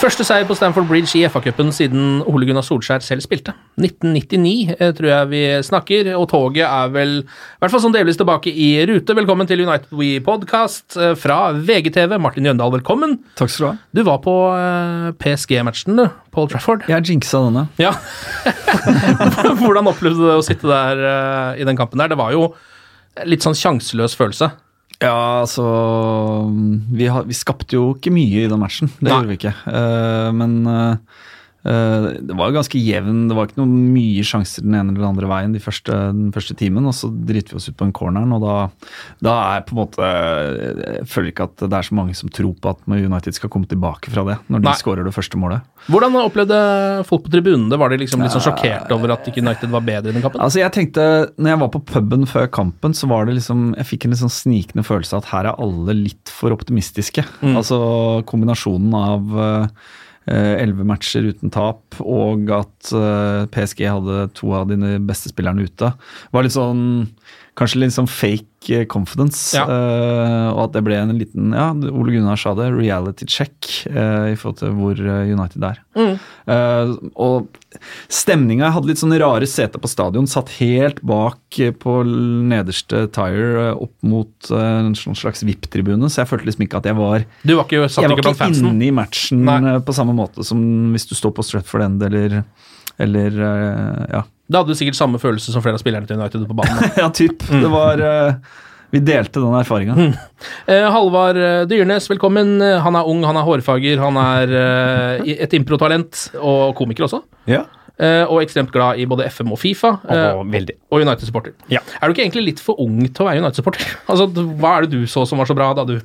Første seier på Stamford Bridge i FA-cupen siden Ole Gunnar Solskjær selv spilte. 1999 eh, tror jeg vi snakker, og toget er vel i hvert fall sånn delvis tilbake i rute. Velkommen til United We Podcast eh, fra VGTV. Martin Jøndal, velkommen. Takk skal du ha. Du var på eh, PSG-matchen, du, Paul Trafford. Jeg jinxa denne. Ja. Hvordan opplevde du det å sitte der i den kampen der? Det var jo litt sånn sjanseløs følelse. Ja, altså vi, har, vi skapte jo ikke mye i den matchen. Det Nei. gjorde vi ikke. Uh, men eh, det var jo ganske jevn. Det var ikke noe mye sjanser den ene eller den andre veien de første, den første timen. Og så driter vi oss ut på en corneren, og da, da er på en måte Jeg føler ikke at det er så mange som tror på at United skal komme tilbake fra det, når de skårer det første målet. Hvordan opplevde folk på tribunene? det? Var de liksom litt sånn sjokkert over at ikke United var bedre i den kampen? Altså jeg tenkte, når jeg var på puben før kampen, så var det liksom Jeg fikk en litt sånn snikende følelse av at her er alle litt for optimistiske. Altså kombinasjonen av elleve matcher uten tap og at eh, PSG hadde to av dine beste spillerne ute, var litt sånn Kanskje litt sånn fake eh, confidence. Ja. Uh, og at det ble en liten Ja, Ole Gunnar sa det, reality check uh, i forhold til hvor eh, United er. Eh, og stemninga hadde litt sånne rare seter på stadion. Satt helt bak eh, på nederste tire eh, opp mot eh, en sånn slags VIP-tribune, så jeg følte liksom ikke at jeg var Du var ikke, satt Jeg var ikke ikke inne i matchen Nei. eh, på samme måte som hvis du står på Stretford End eller eller eh, ja. Da hadde du sikkert samme følelse som flere av spillerne til United på banen. ja, typ. Mm. Det var uh, Vi delte den erfaringa. Eh, Halvard eh, Dyrnes, velkommen. Han er ung, han er hårfager, han er eh, i- et improtalent og komiker også. Ja. Eh, og ekstremt glad i både FM og Fifa. eh, og United-supporter. Ja. Er du ikke egentlig litt for ung til å være United-supporter? Altså, Hva er det du så som var så bra da du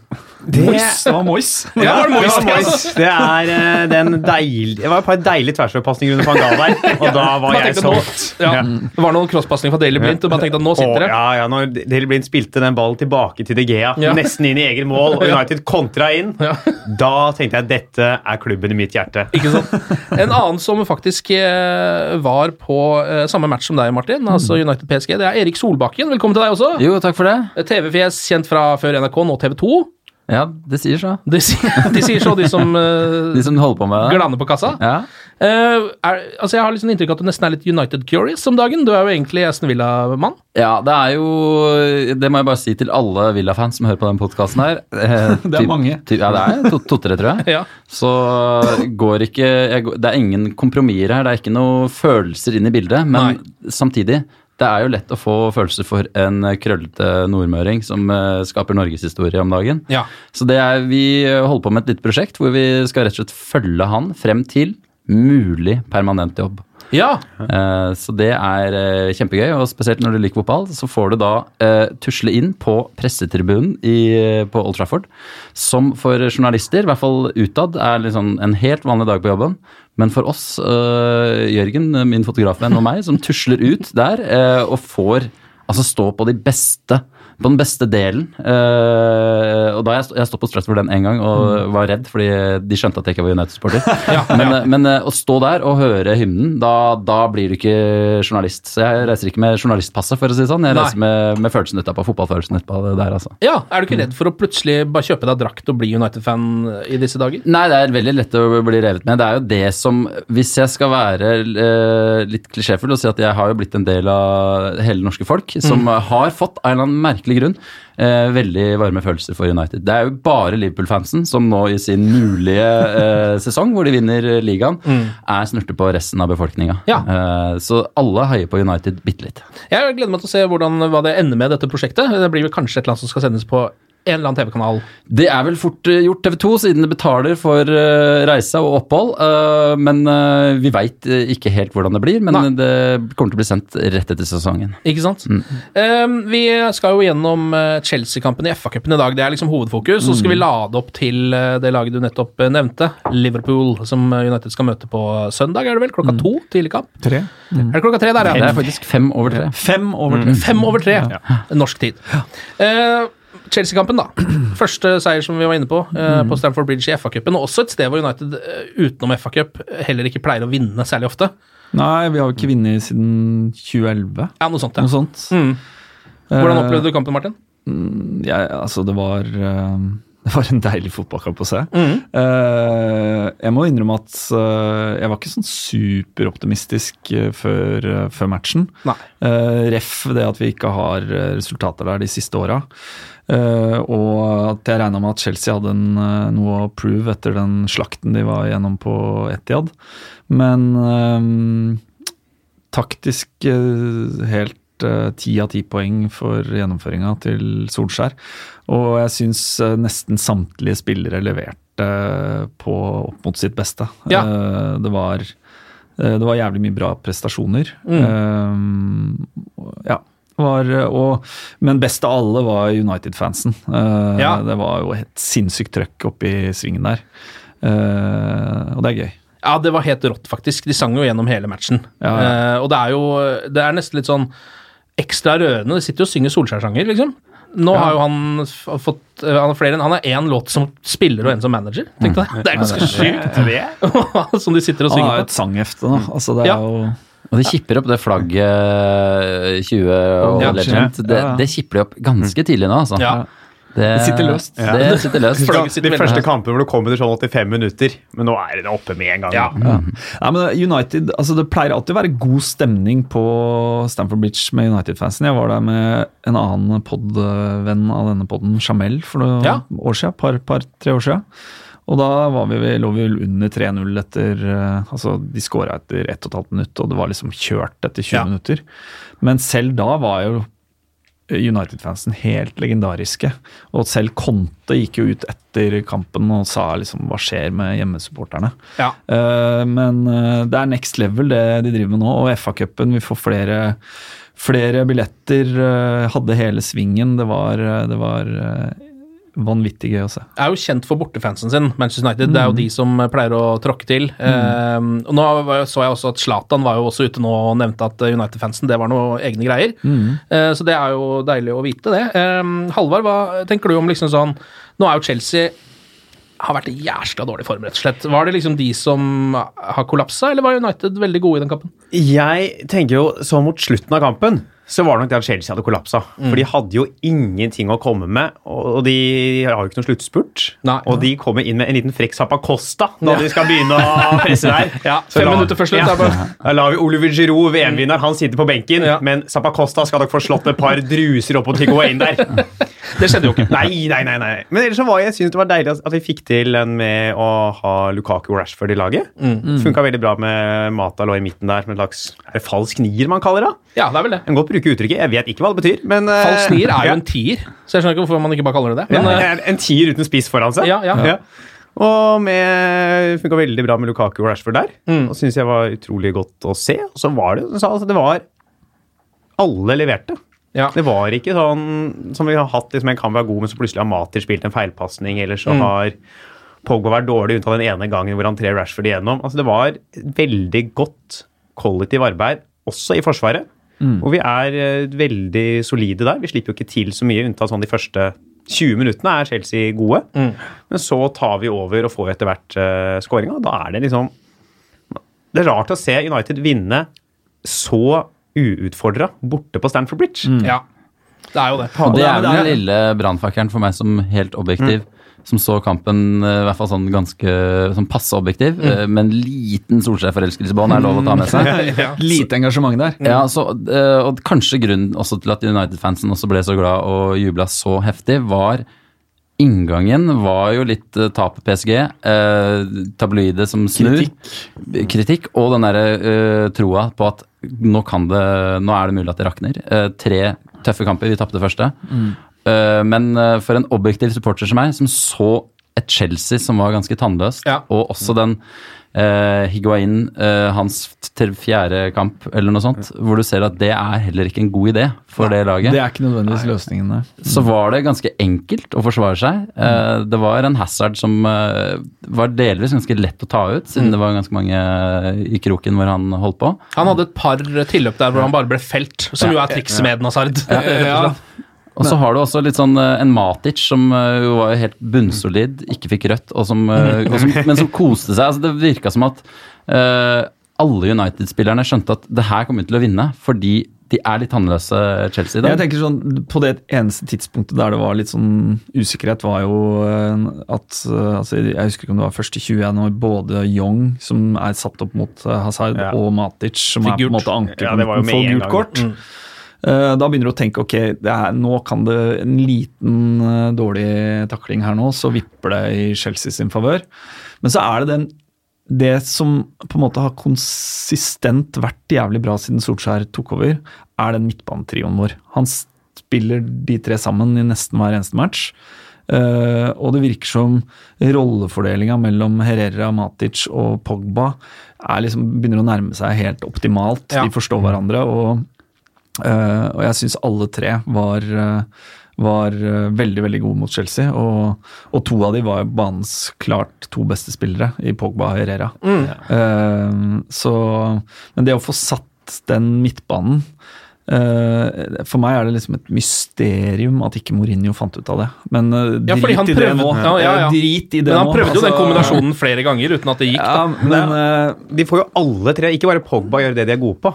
Mois. Det var Mois. Ja, det var Mois. Det er eh, den deilig, Det var et par deilige tversoverpasninger under van Gaal der, og da var jeg solgt. Ja, Det var noen crosspasninger fra Daily Blind, og man tenkte at nå sitter det. Ja, ja, når Daily Blind spilte den ballen tilbake til De Gea, Ja. nesten inn i egen mål, og United kontra inn, Ja. da tenkte jeg dette er klubben i mitt hjerte. Ikke sant? En annen som faktisk eh, var på eh, samme match som deg, Martin, altså United PSG, det er Erik Solbakken. Velkommen til deg også. Jo, takk for det. TV-fjes kjent fra før NRK, nå TV 2. Ja, det sier så. De, de sier så, de som uh, De som holder på med det. glaner på kassa. Ja. Uh, er, altså Jeg har liksom inntrykk av at du nesten er litt United-curious om dagen. Du er jo egentlig Aston Villa-mann. ja, det er jo Det må jeg bare si til alle Villa-fans som hører på den podkasten her. Uh, Det er mange. ty- ja, det er to- to-tre, tror jeg. Ja. Så går ikke jeg, Det er ingen kompromisser her. Det er ikke noe følelser inn i bildet. Men samtidig, det er jo lett å få følelser for en krøllete nordmøring som eh, skaper norgeshistorie om dagen. Ja. Så det er, vi holder på med et lite prosjekt hvor vi skal rett og slett følge han frem til mulig permanent jobb. ja. Eh, Så det er eh, kjempegøy, og spesielt når du liker fotball, så får du da tusle inn på pressetribunen i, på Old Trafford, som for journalister, i hvert fall utad, er liksom en helt vanlig dag på jobben. Men for oss, eh, Jørgen, min fotografvenn og meg, som tusler ut der eh, og får altså stå på de beste på den beste delen. Uh, og da jeg, jeg stått på Stratford den en gang og var redd, fordi de skjønte at jeg ikke var United-supporter. men ja. men uh, å stå der og høre hymnen, da, da blir du ikke journalist. Så jeg reiser ikke med journalistpasset, for å si det sånn. Jeg Nei. reiser med, med følelsen utapå, fotballfølelsen utapå det der, altså. Ja, Er du ikke redd for å plutselig bare kjøpe deg drakt og bli United-fan i disse dager? Nei, det er veldig lett å bli revet med. Det er jo det som Hvis jeg skal være uh, litt klisjéfull og si at jeg har jo blitt en del av hele norske folk, som Mm. har fått en eller annen merkelig grunn eh, veldig varme følelser for United. Det er jo bare Liverpool-fansen som nå i sin mulige eh, sesong, hvor de vinner ligaen, er snurte på resten av befolkninga. Mm. Ja. Eh, så alle heier på United bitte litt. Jeg gleder meg til å se hvordan, hva det ender med dette prosjektet. Det blir vel kanskje et eller annet som skal sendes på en eller annen TV-kanal. Det er vel fort eh, gjort TV 2, siden det betaler for eh, reise og opphold. eh, men vi veit ikke helt hvordan det blir. Men Nei. det kommer til å bli sendt rett etter sesongen. Ikke sant? Mm. vi skal jo gjennom Chelsea-kampen i FA-cupen i dag. Det er liksom hovedfokus. Så skal vi lade opp til det laget du nettopp nevnte, Liverpool, som United skal møte på søndag, er det vel? Klokka to? Tidlig kamp? Tre. Er det klokka tre der, Det er faktisk fem over tre. Fem over tre. Fem over tre, norsk tid. Eh, Chelsea-kampen, da. Første seier som vi var inne på, eh, på Stamford Bridge i FA-cupen. Og også et sted hvor United eh, utenom FA-cup heller ikke pleier å vinne særlig ofte. Nei, vi har jo ikke vunnet siden 2011. Ja, noe sånt, Ja. Noe sånt. Mm. Hvordan Eh, opplevde du kampen, Martin? Ja, altså, det var eh, Det var en deilig fotballkamp å se. Mm. Eh, jeg må innrømme at eh, jeg var ikke sånn superoptimistisk eh, før, før matchen. Nei. Ref det at vi ikke har resultater der de siste åra. Og at jeg regna med at Chelsea hadde en, noe å prove etter den slakten de var gjennom på Etiad. Men taktisk helt ti av ti poeng for gjennomføringa til Solskjær. Og jeg syns eh, nesten samtlige spillere leverte eh, på opp mot sitt beste. Ja. Eh, det var eh, det var jævlig mye bra prestasjoner. Mm. Eh, ja. Var, og, men best av alle var United-fansen. Eh, Ja. Det var jo et sinnssykt trøkk oppi svingen der. Eh, og det er gøy. Ja, det var helt rått, faktisk. De sang jo gjennom hele matchen. Ja, ja. Eh, og det er jo Det er nesten litt sånn ekstra rørende. De sitter jo og synger Solskjær-sanger, liksom. Nå Ja. har jo han fått eh, Han har flere enn Han har én låt som spiller og en som manager. Tenk deg det. Det er ganske sjukt. som de sitter og synger på. Han har jo et sanghefte nå. Altså, det er Ja. jo Og de kipper opp det flagget 20 og Ja. Legend. Det, Ja. det kipper de opp ganske tidlig nå, altså. Ja. Det, Det sitter løst. Det sitter løst. Sitter De første kampene hvor du kommer til sånn 85 minutter, men nå er det oppe med en gang. Ja. Ja, men United, altså Det pleier alltid å være god stemning på Stamford Bridge med United-fansen. Jeg var der med en annen podvenn av denne podden, Jamel, for noen Ja. år siden. Par, par, tre år siden. Og da var vi, lå vi vel under 3-0 etter eh, Altså, de skåra etter 1 12 minutt, og det var liksom kjørt etter 20 Ja. minutter. Men selv da var jo United-fansen helt legendariske. Og selv Conte gikk jo ut etter kampen og sa liksom hva skjer med hjemmesupporterne. Ja. Eh, men eh, det er next level det de driver med nå, og FA-cupen, vi får flere, flere billetter. eh, hadde hele svingen. Det var, det var vanvittig gøy å se. er jo kjent for bortefansen sin, Manchester United. Det er jo Mm. de som pleier å tråkke til. Eh, og nå så jeg også at Zlatan var jo også ute nå og nevnte at United-fansen det var noe egne greier. Mm. Eh, så det er jo deilig å vite det. Eh, Halvard, hva tenker du om liksom sånn Nå er jo Chelsea har vært i jæskla dårlig form, rett og slett. Var det liksom de som har kollapsa, eller var United veldig gode i den kampen? Jeg tenker jo så mot slutten av kampen så var det nok det at Chelsea hadde kollapsa. For de hadde jo ingenting å komme med, og de har jo ikke noen sluttspurt. Nei. Og de kommer inn med en liten frekk Zappacosta når Ja. de skal begynne å presse der. Ja, fem la- minutter før slutt, Ja. bare- Da lar vi Oliver Giroud, VM-vinner, han sitter på benken, men Zappacosta skal nok få slått et par druser opp og tygge inn der. Det skjedde jo ikke. Nei, nei, nei. nei. Men ellers så var jeg, jeg synes det var deilig at- vi fikk til den med å ha Lukaku og Rashford i laget. Mm. Funka veldig bra med Mata lå i midten der som en slags falsk nier man kaller det. Ja, det er vel det. En godt bruke uttrykket. Jeg vet ikke hva det betyr, men eh, Falsk nier er jo ja. en tier, så jeg skjønner ikke hvorfor man ikke bare kaller det det. Men, ja, en, en tier uten spiss foran seg. Ja, ja. Og med funka veldig bra med Lukaku og Rashford der. Mm. Og syns jeg var utrolig godt å se. Og så var det, som altså, det var Alle leverte. ja. Det var ikke sånn som vi har hatt liksom, en kan være god, men så plutselig har Mater spilt en feilpasning, eller så Mm. har Pogba vært dårlig unntatt den ene gangen hvor han trer Rashford igjennom. Altså, det var veldig godt kollektiv arbeid, også i Forsvaret. Og vi er eh, veldig solide der. Vi slipper jo ikke til så mye, unntatt sånn de første 20 minuttene er Chelsea gode. Men så tar vi over og får etter hvert uh, skåringa. Da er det liksom Det er rart å se United vinne så uutfordra borte på Stamford Bridge. Ja, det er jo det. Og det er den lille brannfakkelen for meg som helt objektiv. Som så kampen eh, i hvert fall sånn ganske sånn passe objektiv, eh, med en liten Solskjær-forelskelsesbånd er lov å ta med seg. Lite engasjement der. Ja, så, eh, og kanskje grunnen også til at United-fansen også ble så glad og jubla så heftig, var Inngangen var jo litt uh, tap PSG. eh, tabloide som snur. Kritikk. Kritikk Og den derre eh, troa på at nå kan det Nå er det mulig at det rakner. Eh, tre tøffe kamper. Vi tapte første. Eh, men eh, for en objektiv supporter som meg, som så et Chelsea som var ganske tannløst, Ja. og også den uh, Higuain, eh, hans fjerde kamp eller noe sånt, hvor du ser at det er heller ikke en god idé for det laget Det er ikke nødvendigvis løsningen, der. så var det ganske enkelt å forsvare seg. Eh, Det var en Hazard som eh, var delvis ganske lett å ta ut, siden det var ganske mange i kroken hvor han holdt på. Han hadde et par tilløp der hvor han bare ble felt, som jo er trikset med den Hazard. rett og så har du også litt sånn eh, en Matic som eh, jo var helt bunnsolid, ikke fikk rødt, og som, eh, og som, men som koste seg. Altså, det virka som at uh, alle United-spillerne skjønte at det her kommer vi til å vinne, fordi de er litt tannløse Chelsea Da. Jeg tenker sånn, På det eneste tidspunktet der det var litt sånn usikkerhet, var jo at altså, Jeg husker ikke om det var først i 2021, når både Young, som er satt opp mot Hazard, Ja. og Matic, som Figurt. er på en måte Ja, det var jo ankerpunkten med for gult kort. Eh, Da begynner du å tenke ok, det er, nå kan det en liten eh, dårlig takling her nå, så vipper det i Chelsea sin favør. Men så er det den det som på en måte har konsistent vært jævlig bra siden Solskjær tok over, er den midtbanetrioen vår. Han spiller de tre sammen i nesten hver eneste match. Uh, og det virker som rollefordelinga mellom Herrera, Matic og Pogba er liksom, begynner å nærme seg helt optimalt. Ja. De forstår hverandre. og Eh, og jeg syns alle tre var, eh, var eh, veldig veldig gode mot Chelsea. Og, og to av de var banens klart to beste spillere, i Pogba og Herrera. Eh, så, men det å få satt den midtbanen uh, For meg er det liksom et mysterium at ikke Mourinho fant ut av det. Men eh, Ja, fordi drit han i det prøvde- nå. Ja, ja, ja. Eh, Drit i det Men han nå. prøvde jo den Altså, kombinasjonen flere ganger uten at det gikk. Ja, da. men eh, De får jo alle tre, ikke bare Pogba, gjøre det de er gode på.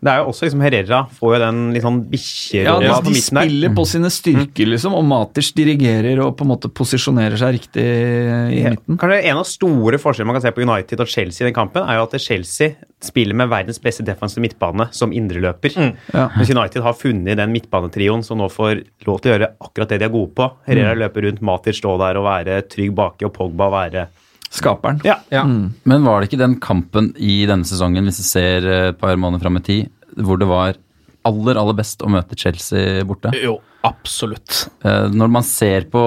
Det er jo også liksom Herrera får jo den litt sånn bikkjerolla ja, på midten der. De spiller på sine styrker, liksom, og Maters dirigerer og på en måte posisjonerer seg riktig i Ja. midten. Kanskje En av store forskjellene man kan se på United og Chelsea i den kampen, er jo at Chelsea spiller med verdens beste defensive midtbane som indreløper. Ja. Mens United har funnet den midtbanetrioen som nå får lov til å gjøre akkurat det de er gode på. Herrera løper rundt, Matic stå der og være trygg baki, og Pogba være Skaperen. Ja. Ja. Men var det ikke den kampen i denne sesongen, hvis vi ser eh, et par måneder fram i tid, hvor det var aller, aller best å møte Chelsea borte? Jo, absolutt. Eh, Når man ser på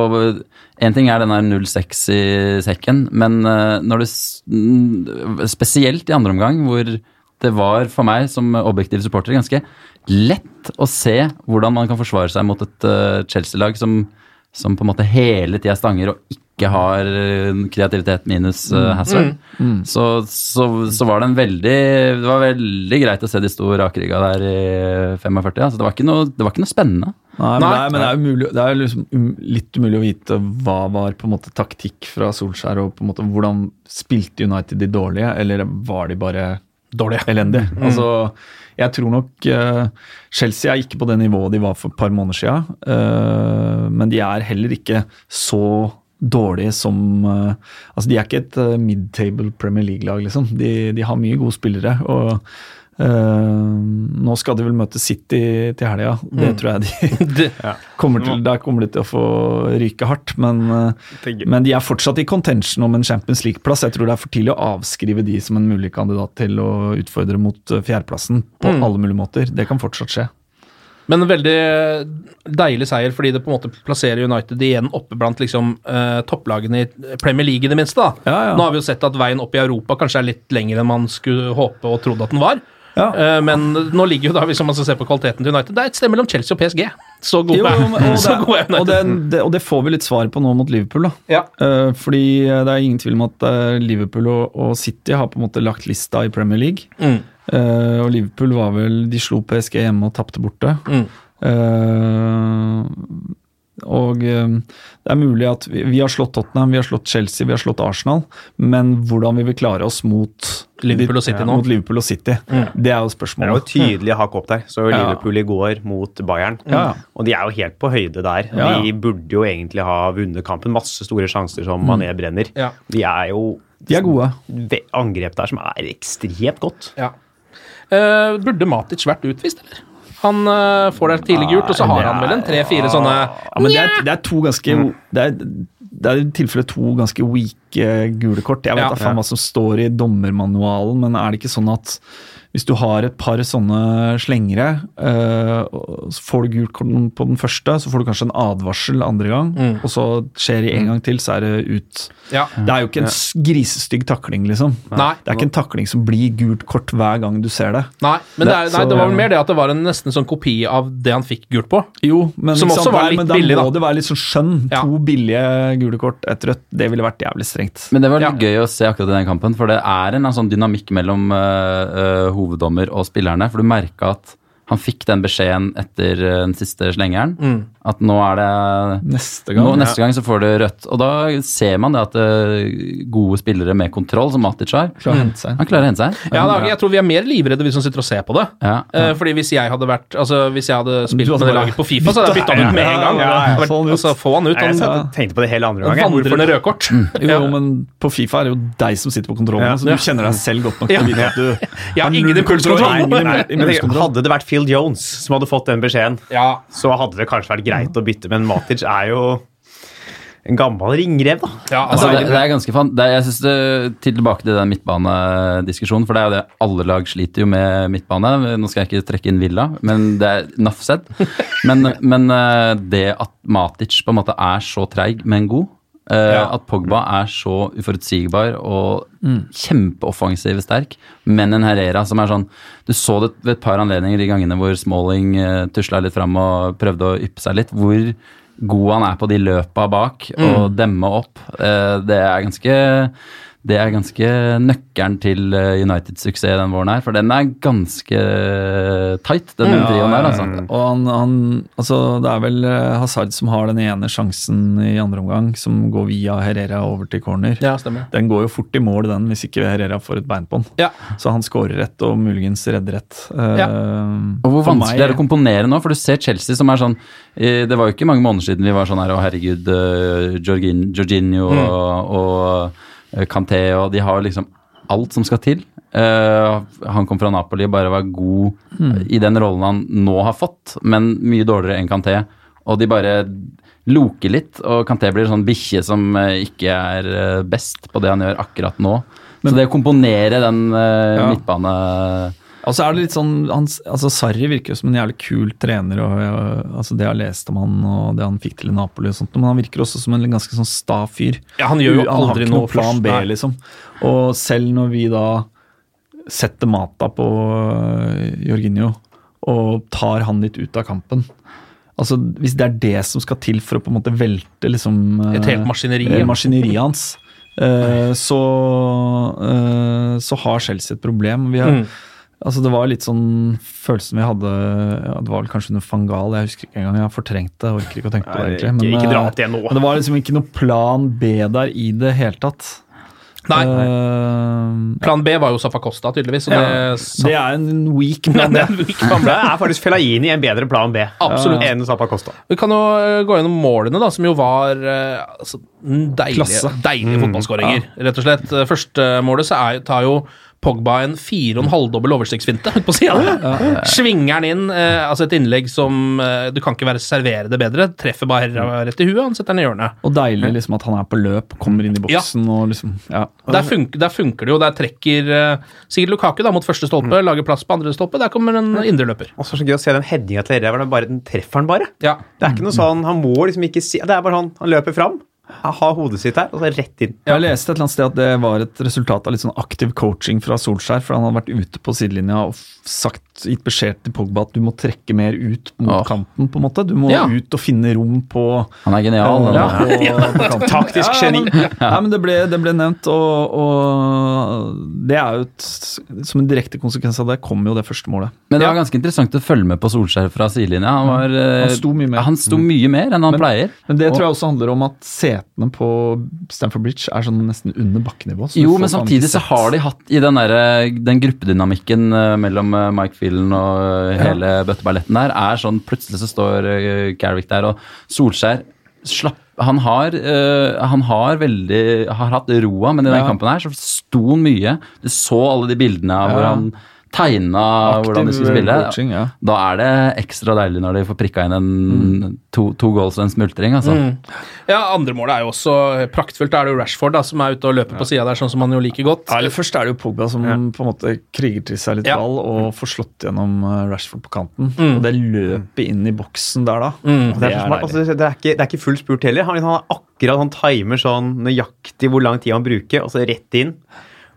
En ting er den der 0-6 i sekken, men eh, når det mm, Spesielt i andre omgang, hvor det var for meg som objektiv supporter ganske lett å se hvordan man kan forsvare seg mot et Chelsea-lag som, som på en måte hele tida stanger og ikke har eh, kreativitet minus uh, Hazard. Så, så, så var det en veldig Det var veldig greit å se de sto rakrygga der i 45. Altså, det, var ikke noe, det var ikke noe spennende. Nei, men, Nei. det er, men det er, umulig, det er liksom um, litt umulig å vite hva var på en måte taktikk fra Solskjær, og på en måte hvordan spilte United de dårlige, eller var de bare dårlige? elendige? Altså, jeg tror nok uh, Chelsea er ikke på det nivået de var for et par måneder siden, uh, men de er heller ikke så dårlige som eh, Altså, de er ikke et midtable mid-table Premier League-lag, liksom. De, de har mye gode spillere. og Uh, nå skal de vel møte City til helga. Det tror jeg de Det- kommer til, der kommer de til å få ryke hardt. Men, eh, men de er fortsatt i contention om en Champions League-plass. Jeg tror det er for tidlig å avskrive de som en mulig kandidat til å utfordre mot eh, fjerdeplassen på alle mulige måter. Det kan fortsatt skje. Men en veldig deilig seier, fordi det på en måte plasserer United igjen oppe blant liksom, eh, topplagene i Premier League, i det minste. da. Ja, ja. Nå har vi jo sett at veien opp i Europa kanskje er litt lengre enn man skulle håpe og trodde at den var. Eh, men nå ligger jo da, hvis man skal se på kvaliteten til United, det er et sted mellom Chelsea og PSG. Så god er- er og, United. det, det, og det får vi litt svar på nå mot Liverpool. da. Ja. Eh, fordi det er ingen tvil om at eh, Liverpool og, og City har på en måte lagt lista i Premier League. Mm. Eh, og Liverpool var vel De slo PSG hjemme og tapte borte. Mm. Og eh, det er mulig at vi, vi har slått Tottenham, vi har slått Chelsea, vi har slått Arsenal. Men hvordan vi vil klare oss mot Liverpool og City nå. Mot Liverpool og City. Mm. Det er jo spørsmålet. Det er jo tydelig hakk opp der. Så Liverpool i går mot Bayern. Ja. Og de er jo helt på høyde der. Ja, ja. De burde jo egentlig ha vunnet kampen. Masse store sjanser som Mané brenner. Ja. De er jo De er gode. angrep der som er ekstremt godt. Ja. Uh, burde Matic vært utvist, eller? Han uh, får det tidlig gult, og så har han vel en tre-fire sånne Ja, men det er, det er to ganske det er, det er i tilfelle to ganske weak uh, gule kort. Jeg vet Ja. faen hva som står i dommermanualen, men er det ikke sånn at hvis du har et par sånne slengere, eh, så får du gult kort på den første, så får du kanskje en advarsel andre gang, Mm. og så skjer det en gang til, så er det ut. Ja. Det er jo ikke en grisestygg takling, liksom. Nei. Det er ikke en takling som blir gult kort hver gang du ser det. Nei, men det, er, nei, det var vel mer det at det var en nesten sånn kopi av det han fikk gult på. Jo, men, Som også var var billig, litt men da billig, må da. det være litt sånn skjønn. Ja. To billige gule kort, et rødt, det ville vært jævlig strengt. Men det var Ja. litt gøy å se akkurat i den kampen, for det er en sånn dynamikk mellom uh, hoveddommer og spillerne. For du merka at han fikk den beskjeden etter øh, den siste slengeren. Mm. At nå er det Neste gang. nå, Neste gang så får du rødt. Og da ser man det at øh, gode spillere med kontroll, som Matic har, Klarer mm. seg. han klarer å hente seg. Ja, da, Jeg tror vi er mer livredde, vi som sitter og ser på det. Ja. Eh, fordi hvis jeg hadde vært Altså hvis jeg hadde spilt hadde med det laget på Fifa, så hadde jeg bytta han ut med en gang. Ja, ja, ja. Vært- Få han ut. Altså, han ut. Jeg tenkte på det hele andre gangen. vandrende rødkort. Jo, Ja. men på Fifa er det jo deg som sitter på kontrollen, Ja. så du kjenner deg selv godt nok til å vite at du Jeg har ingen impulskontroll. hadde det vært Phil Jones som hadde fått den beskjeden, Ja, så hadde det kanskje vært greit å bytte, men Matic er jo en gammel ringrev, da. ja Altså, altså, det, det er ganske fan. Det er, jeg synes det, til Tilbake til den midtbanediskusjonen, for det er jo det alle lag sliter jo med midtbane. Nå skal jeg ikke trekke inn Villa, men det er said. Men, men eh, det at Matic på en måte er så treig, men god, Ja. at Pogba er så uforutsigbar og kjempeoffensiv sterk, men en Herrera som er sånn Du så det ved et par anledninger de gangene hvor Smalling uh, tusla litt fram og prøvde å yppe seg litt, hvor god han er på de løpa bak og demme opp. Uh, det er ganske det er ganske nøkkelen til eh, Uniteds suksess den våren her, for den er ganske tight, den trioen der, altså. Og han, han Altså, det er vel eh, Hazard som har den ene sjansen i andre omgang, som går via Herrera over til corner. ja, stemmer. Den går jo fort i mål, den, hvis ikke Herrera får et bein på den. Ja. Så han scorer rett og muligens redder rett. Ja. Uh, Og hvor vanskelig meg- er det å komponere nå? For du ser Chelsea som er sånn eh, Det var jo ikke mange måneder siden vi var sånn her Å, herregud, uh, Jorginho og, og eh, Kanté og De har liksom alt som skal til. Uh, han kom fra Napoli og bare var god i den rollen han nå har fått, men mye dårligere enn Kanté. Og de bare loker litt, og Kanté blir en sånn bikkje som eh, ikke er eh, best på det han gjør akkurat nå. Så det å komponere den uh, Ja. midtbane... Og så er det litt sånn, han, altså Sarri virker jo som en jævlig kul trener, og og altså det jeg har lest om han og det han fikk til i Napoli og sånt, men han virker også som en ganske sånn sta fyr. Ja, han gjør jo han aldri noe plan B, liksom. Og selv når vi da setter Mata på uh, Jorginho og tar han litt ut av kampen Altså, Hvis det er det som skal til for å på en måte velte liksom Et helt maskineri, eh, maskineriet hans, eh, så, eh, så har Chelsea et problem. Vi har, Mm. Altså Det var litt sånn følelsen vi hadde ja, Det var vel kanskje under Fangal, jeg husker ikke engang. Jeg har fortrengt det. jeg orker ikke å tenke på det egentlig. egentlig. ikke- ikke dra eh, opp det nå. Men det var liksom ikke noe plan B der i det hele tatt. Nei. Uh, Plan B var jo Safa Costa, tydeligvis. Ja. det, det er en weak Ja, plan B. det er en weak plan B. Det er faktisk Felaini en bedre plan B Absolutt. enn Safa Costa. Vi kan jo eh, gå gjennom målene, da, som jo var altså, deilige, deilige mm. fotballskåringer, rett og slett. Første målet så er, tar jo Pogba en fire og en halvdobbel overstegsfinte på sida. Svinger den inn. Eh, altså et innlegg som eh, Du kan ikke være servere det bedre. Treffer bare rett i huet, han setter den i hjørnet. Og deilig liksom at han er på løp, kommer inn i boksen og liksom ja. Der, funk, der funker det jo. Der trekker eh, Sigurd Lukaku da mot første stolpe, lager plass på andre stolpe. Der kommer en indreløper. Og så er det gøy å se den headinga til Herrera. den Den treffer han bare. Ja. Det er ikke noe sånn, Han må liksom ikke si Det er bare han. Han løper fram, ha hodet sitt her, og så rett inn. Jeg leste et eller annet sted at det var et resultat av litt sånn aktiv coaching fra Solskjær, for han hadde vært ute på sidelinja og sagt, gitt beskjed til Pogba at du må trekke mer ut mot Åh. kanten, på en måte. Du må Ja. ut og finne rom på Han er genial. ja, på, på. Taktisk geni. Ja, men, det, ble, det ble nevnt, og, og det er jo et, Som en direkte konsekvens av det kommer jo det første målet. Men det var ganske interessant å følge med på Solskjær fra sidelinja. Han, var, eh, Han sto mye mer. Han sto mye mer enn han Men- pleier. Men det tror jeg også handler om at setene på Stamford Bridge er sånn nesten under bakkenivå. så Jo, men samtidig så har de hatt i den, der, den gruppedynamikken eh, mellom Mike Mike Phelan og hele hele bøtteballetten der, er sånn plutselig så står eh, Garrick der, og Solskjær slapp han har, øh, han har veldig har hatt roa, men i den Ja. kampen her så sto han mye. Du så alle de bildene av hvor han tegna hvordan de skulle spille. coaching, ja. Da er det ekstra deilig når de får prikka inn en to, to goals og en smultring, altså. Mm. Ja, andre målet er jo også praktfullt. Da er det jo Rashford da, som er ute og løper på sida der, sånn som han jo liker godt. Ja, eller Først er det jo Pogba som på en måte kriger til seg litt Ja. ball og får slått gjennom eh, Rashford på kanten. Mm. Og det løpet inn i boksen der da, Mm. Det er, så smart. Altså, det, er ikke, det er ikke full spurt heller. Han, han er akkurat han timer sånn nøyaktig hvor lang tid han bruker, og så rett inn.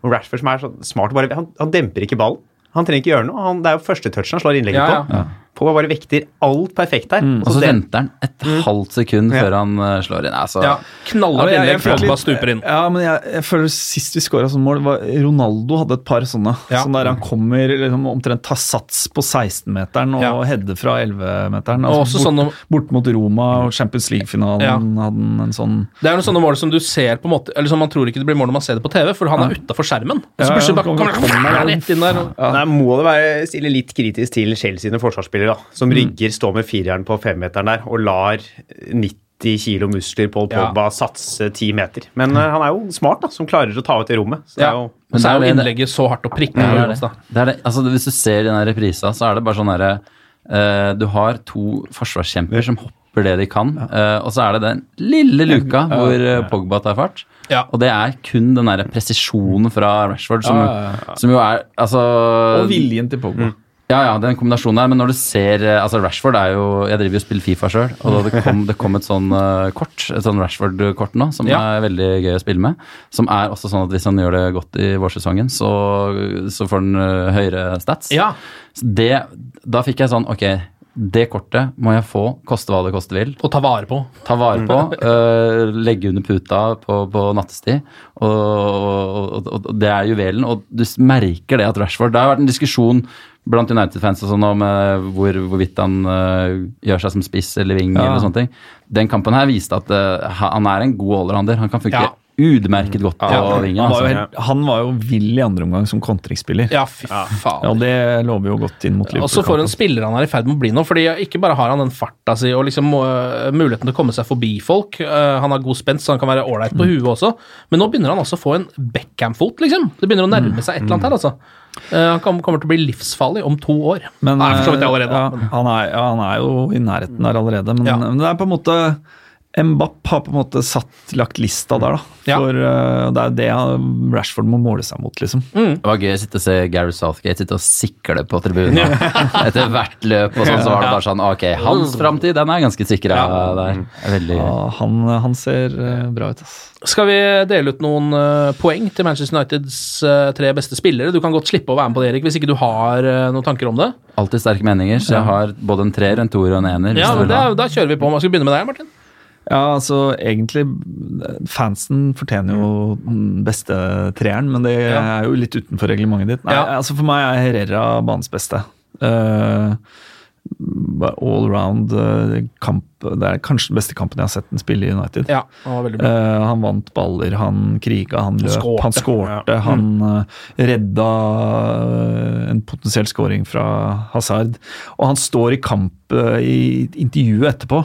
Og Rashford som er så smart, bare, han, han demper ikke ballen. Han trenger ikke gjøre noe. Han, det er jo første touchen han slår innlegget Ja, ja. på. Pogba bare vekter alt perfekt her. Og så så venter han et halvt sekund Ja. før han eh, slår inn. Altså, Ja, Knallhardt Ja, men innlegg, før Pogba stuper inn. Ja, men jeg, jeg føler sist vi skåra sånn mål, var Ronaldo hadde et par sånne. Ja. Sånn der han kommer liksom, omtrent tar sats på 16-meteren og Ja. header fra 11-meteren. Og også bort, sånn om- bort mot Roma og Champions League-finalen Ja. hadde han en sånn Det er noen sånne mål som du ser på en måte Eller som man tror ikke det blir mål når man ser det på TV, for han er utafor skjermen. Og så plutselig bare kommer han rett inn der. og- Der må det være stille litt kritisk til Chelsea sine forsvarsspillere, da, som rygger, står med fireren på femmeteren der og lar 90 kilo muskler Paul Ja. Pogba satse 10 meter. Men mm. han er jo smart, da, som klarer å ta ut det rommet. Så det er jo Men så er jo innlegget så hardt å prikke. Ja, det det. det. Altså, hvis du ser den reprisa, så er det bare sånn derre uh, Du har to forsvarskjemper som hopper det de kan, uh, og så er det den lille luka hvor eh, Pogba tar fart. Ja. Og det er kun den derre presisjonen fra Rashford som, Ja, ja, som jo er Altså Og viljen til Pogba. Ja, ja, den kombinasjonen der, men når du ser eh, Altså, Rashford er jo Jeg driver jo og spiller Fifa sjøl, og det kom, det kom et sånn uh, kort, et sånn Rashford-kort nå, som Ja. er veldig gøy å spille med. Som er også sånn at hvis han gjør det godt i vårsesongen, så, så får han uh, høyere stats. Ja. Så det, da fikk jeg sånn Ok, det kortet må jeg få, koste hva det koste vil. Og ta vare på. Ta vare på, uh, legge under puta på, på nattestid. Og, og, og, og det er juvelen. Og du merker det at Rashford Det har vært en diskusjon blant United-fans og sånn om eh, hvor, hvorvidt han uh, gjør seg som spiss eller wing Ja. eller sånne ting. Den kampen her viste at uh, han er en god allrounder. Han kan funke Ja. utmerket godt på Ja, vingen. han, Altså. han var jo vill i andre omgang som kontringsspiller. Ja, fy faen. Ja, det lover jo godt inn mot Liverpool. Og så for en spiller han er i ferd med å bli nå. fordi Ikke bare har han den farta si og liksom øh, muligheten til å komme seg forbi folk. han har god spent, så han kan være ålreit på huet også. Men nå begynner han også å få en Beckham-fot, liksom. Det begynner å nærme seg et eller annet her, altså. Eh, han kommer til å bli livsfarlig om to år. Men, Nei, for så vidt eh, allerede. Ja, han, er, ja, han er jo i nærheten der allerede, men, Ja. men det er på en måte Mbapp har på en måte satt, lagt lista der, da. Ja. For uh, det er det Rashford må måle seg mot, liksom. Mm. Det var gøy å sitte og se Gary Southgate sitte og sikle på tribunen. Etter hvert løp og sånn, så var det bare sånn Ok, hans framtid, den er ganske sikra der. Er Veldig Ja, han, han ser uh, bra ut, ass. Skal vi dele ut noen uh, poeng til Manchester Uniteds tre beste spillere? Du kan godt slippe å være med på det, Erik, hvis ikke du har noen tanker om det. Alltid sterke meninger, så jeg har både en treer, en toer og en ener. Ja, ha. Da kjører vi på. Skal vi begynne med deg, Martin? Ja, altså egentlig Fansen fortjener jo den beste treeren, men det Ja. er jo litt utenfor reglementet ditt. Nei, Ja. altså For meg er Herrera banens beste. Eh, all round eh, kamp Det er kanskje den beste kampen jeg har sett den spille i United. Ja, han var bra. Eh, han vant baller, han kriga, han løp, skårte. han skårte. Han uh, redda en potensiell scoring fra Hazard. Og han står i kamp i intervjuet etterpå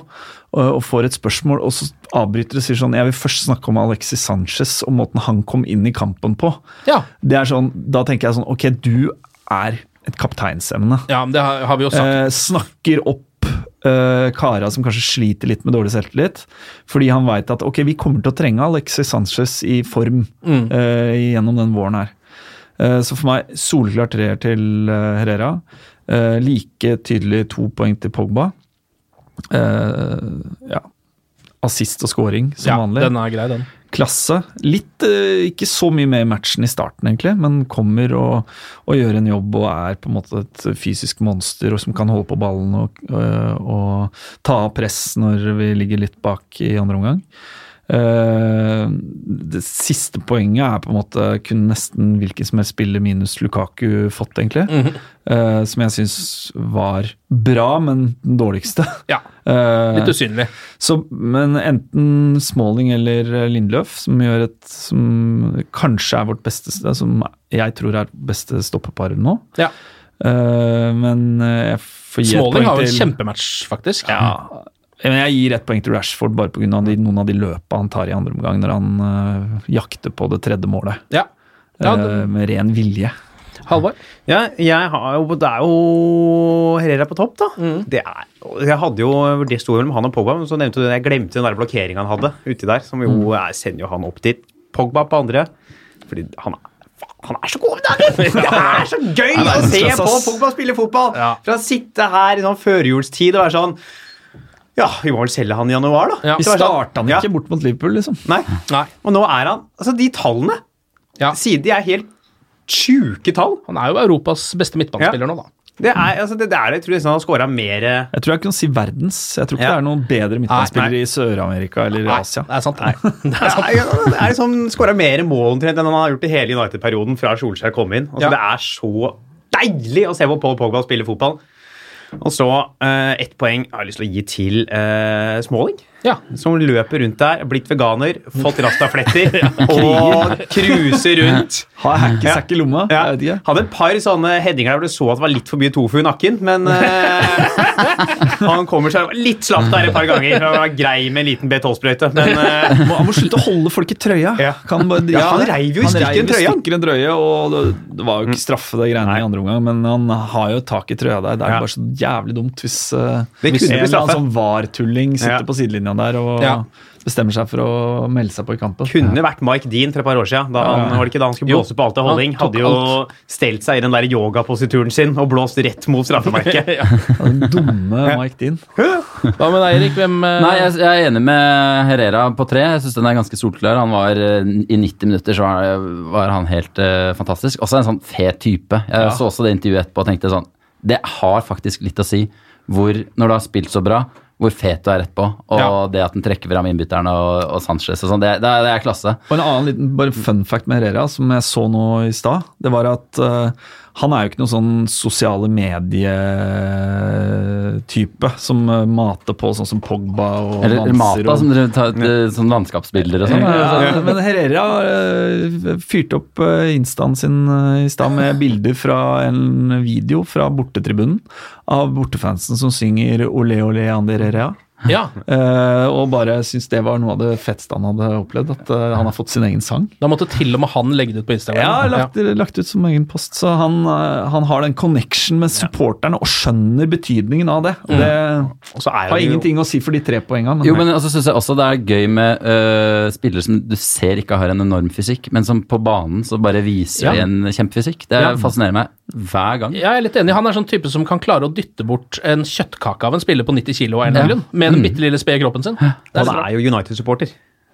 og får et spørsmål, og så avbryter og sier sånn Jeg vil først snakke om Alexis Sanchez og måten han kom inn i kampen på. Ja, Det er sånn, Da tenker jeg sånn Ok, du er et kapteinsemne. ja men det har, vi jo sagt. Eh, snakker opp eh, kara som kanskje sliter litt med dårlig selvtillit. Fordi han veit at ok, vi kommer til å trenge Alexis Sanchez i form Mm. eh, gjennom den våren her. Eh, så for meg soleklar treer til eh, Herrera. Eh, like tydelig to poeng til Pogba. Eh, ja. assist og scoring som Ja, vanlig. den er grei, den. Klasse. Litt eh, Ikke så mye med i matchen i starten, egentlig, men kommer og, og gjør en jobb og er på en måte et fysisk monster og som kan holde på ballen og, og, og ta av press når vi ligger litt bak i andre omgang. Eh, det siste poenget er på en måte kunne nesten hvilken som helst spiller minus Lukaku fått, egentlig. Eh, som jeg syns var bra, men den dårligste. Ja, Eh, Litt usynlig. så, men enten Smalling eller Lindløf, som gjør et som kanskje er vårt beste Som jeg tror er beste stoppepar nå. Ja. Uh, men jeg får gi et Smalling har jo en kjempematch, faktisk. ja, jeg gir ett poeng til Rashford bare pga. noen av de løpa han tar i andre omgang når han uh, jakter på det tredje målet. Ja. Ja, det... Uh, med ren vilje. Halvor? Ja, jeg har jo, det er jo Herrera på topp, da. Mm. Det er, jeg hadde jo det sto mellom han og Pogba, men så nevnte du det, jeg glemte den der blokkeringa han hadde uti der, som jo Mm. er, sender jo han opp dit. Pogba på andre, fordi han er han er så god om dagen! Det er så gøy å se på. Pogba spille fotball! Ja. Fra å sitte her i sånn førjulstid og være sånn Ja, vi må vel selge han i januar, da. Ja. Vi sånn, starta han ja. ikke bort mot Liverpool, liksom. Nei. Nei. Og nå er han Altså, de tallene Ja. Siden de er helt sjuke tall. Han er jo Europas beste midtbanespiller nå, da. Det er, altså, det, det er, jeg tror nesten han har scora mer Jeg tror jeg kan si verdens. Jeg tror ikke Ja. det er noen bedre midtbanespillere i Sør-Amerika eller Nei, Asia. det er sant. det. Det er sant. Nei, ja, det er liksom skåra mer mål omtrent enn han har gjort i hele United-perioden fra Solskjær kom inn. Altså, Ja. Det er så deilig å se hvor Paul Pogba spiller fotball. Og så eh, ett poeng jeg har lyst til å gi til eh, Smalling. Ja. Som løper rundt der, blitt veganer, fått rastafletter og cruiser rundt. Har hackis i lomma? Ja. Jeg vet ikke. Hadde et par sånne headinger der hvor du så at det var litt for mye tofu i nakken, men uh, han kommer seg litt slapp der et par ganger. Han var grei med en liten B12-sprøyte, men eh, Må- Han må slutte å holde folk i trøya. Ja. Kan bare Ja, han reiv jo i Han stykker en trøye, han. stykker en drøye, og det, det var jo ikke straffe det greiene i andre omgang, men han har jo tak i trøya der. Det er Ja. bare så jævlig dumt hvis, uh, hvis en eller annen sånn var-tulling sitter Ja. på sidelinja der og Ja. bestemmer seg for å melde seg på i kampen. kunne vært Mike Dean for et par år siden. Da han, var det ikke da han skulle Jo. blåse på alt av holding. Hadde jo stelt seg i den der yogaposituren sin og blåst rett mot straffemerket. Den dumme Mike Dean. Hva med deg, Erik? Hvem eh, Nei, jeg, jeg er enig med Herrera på tre. Jeg syns den er ganske solklar. Han var eh, I 90 minutter så var, var han helt uh, fantastisk. Også en sånn fet type. Jeg så også det intervjuet etterpå og tenkte sånn Det har faktisk litt å si hvor, når du har spilt så bra, hvor fet du er rett på. Og Ja. det at den trekker fram innbytterne og, og Sanchez og sånn. Det, det, er- det er klasse. Og en annen liten bare fun fact med Herrera, som jeg så nå i stad, det var at eh, han er jo ikke noen sånn sosiale medietype som eh, mater på sånn som Pogba og Eller, Manser Mata, og- som dere tar eh, sånn landskapsbilder og sånn. Ja, men Herrera uh, fyrte opp instaen sin eh, i stad med bilder fra en video fra bortetribunen av bortefansen som synger Ole ole Ander Herrera. Ja, Uh, og bare syns det var noe av det fetteste han hadde opplevd. At uh, han har fått sin egen sang. Da måtte til og med han legge det ut på Instagram. Ja, lagt, lagt ut som egen post. Så han, uh, han har den connection med supporterne og skjønner betydningen av det. Og det Og så er har jo ingenting å si for de tre poengene. Jo, men altså, synes jeg også det er gøy med spillere som du ser ikke har en enorm fysikk, men som på banen så bare viser Ja. en kjempefysikk. Det Ja. fascinerer meg hver gang. Jeg er litt enig. Han er sånn type som kan klare å dytte bort en kjøttkake av en spiller på 90 kilo av en eller annen grunn, med den bitte lille spede kroppen sin. Det er Han er jo United-supporter.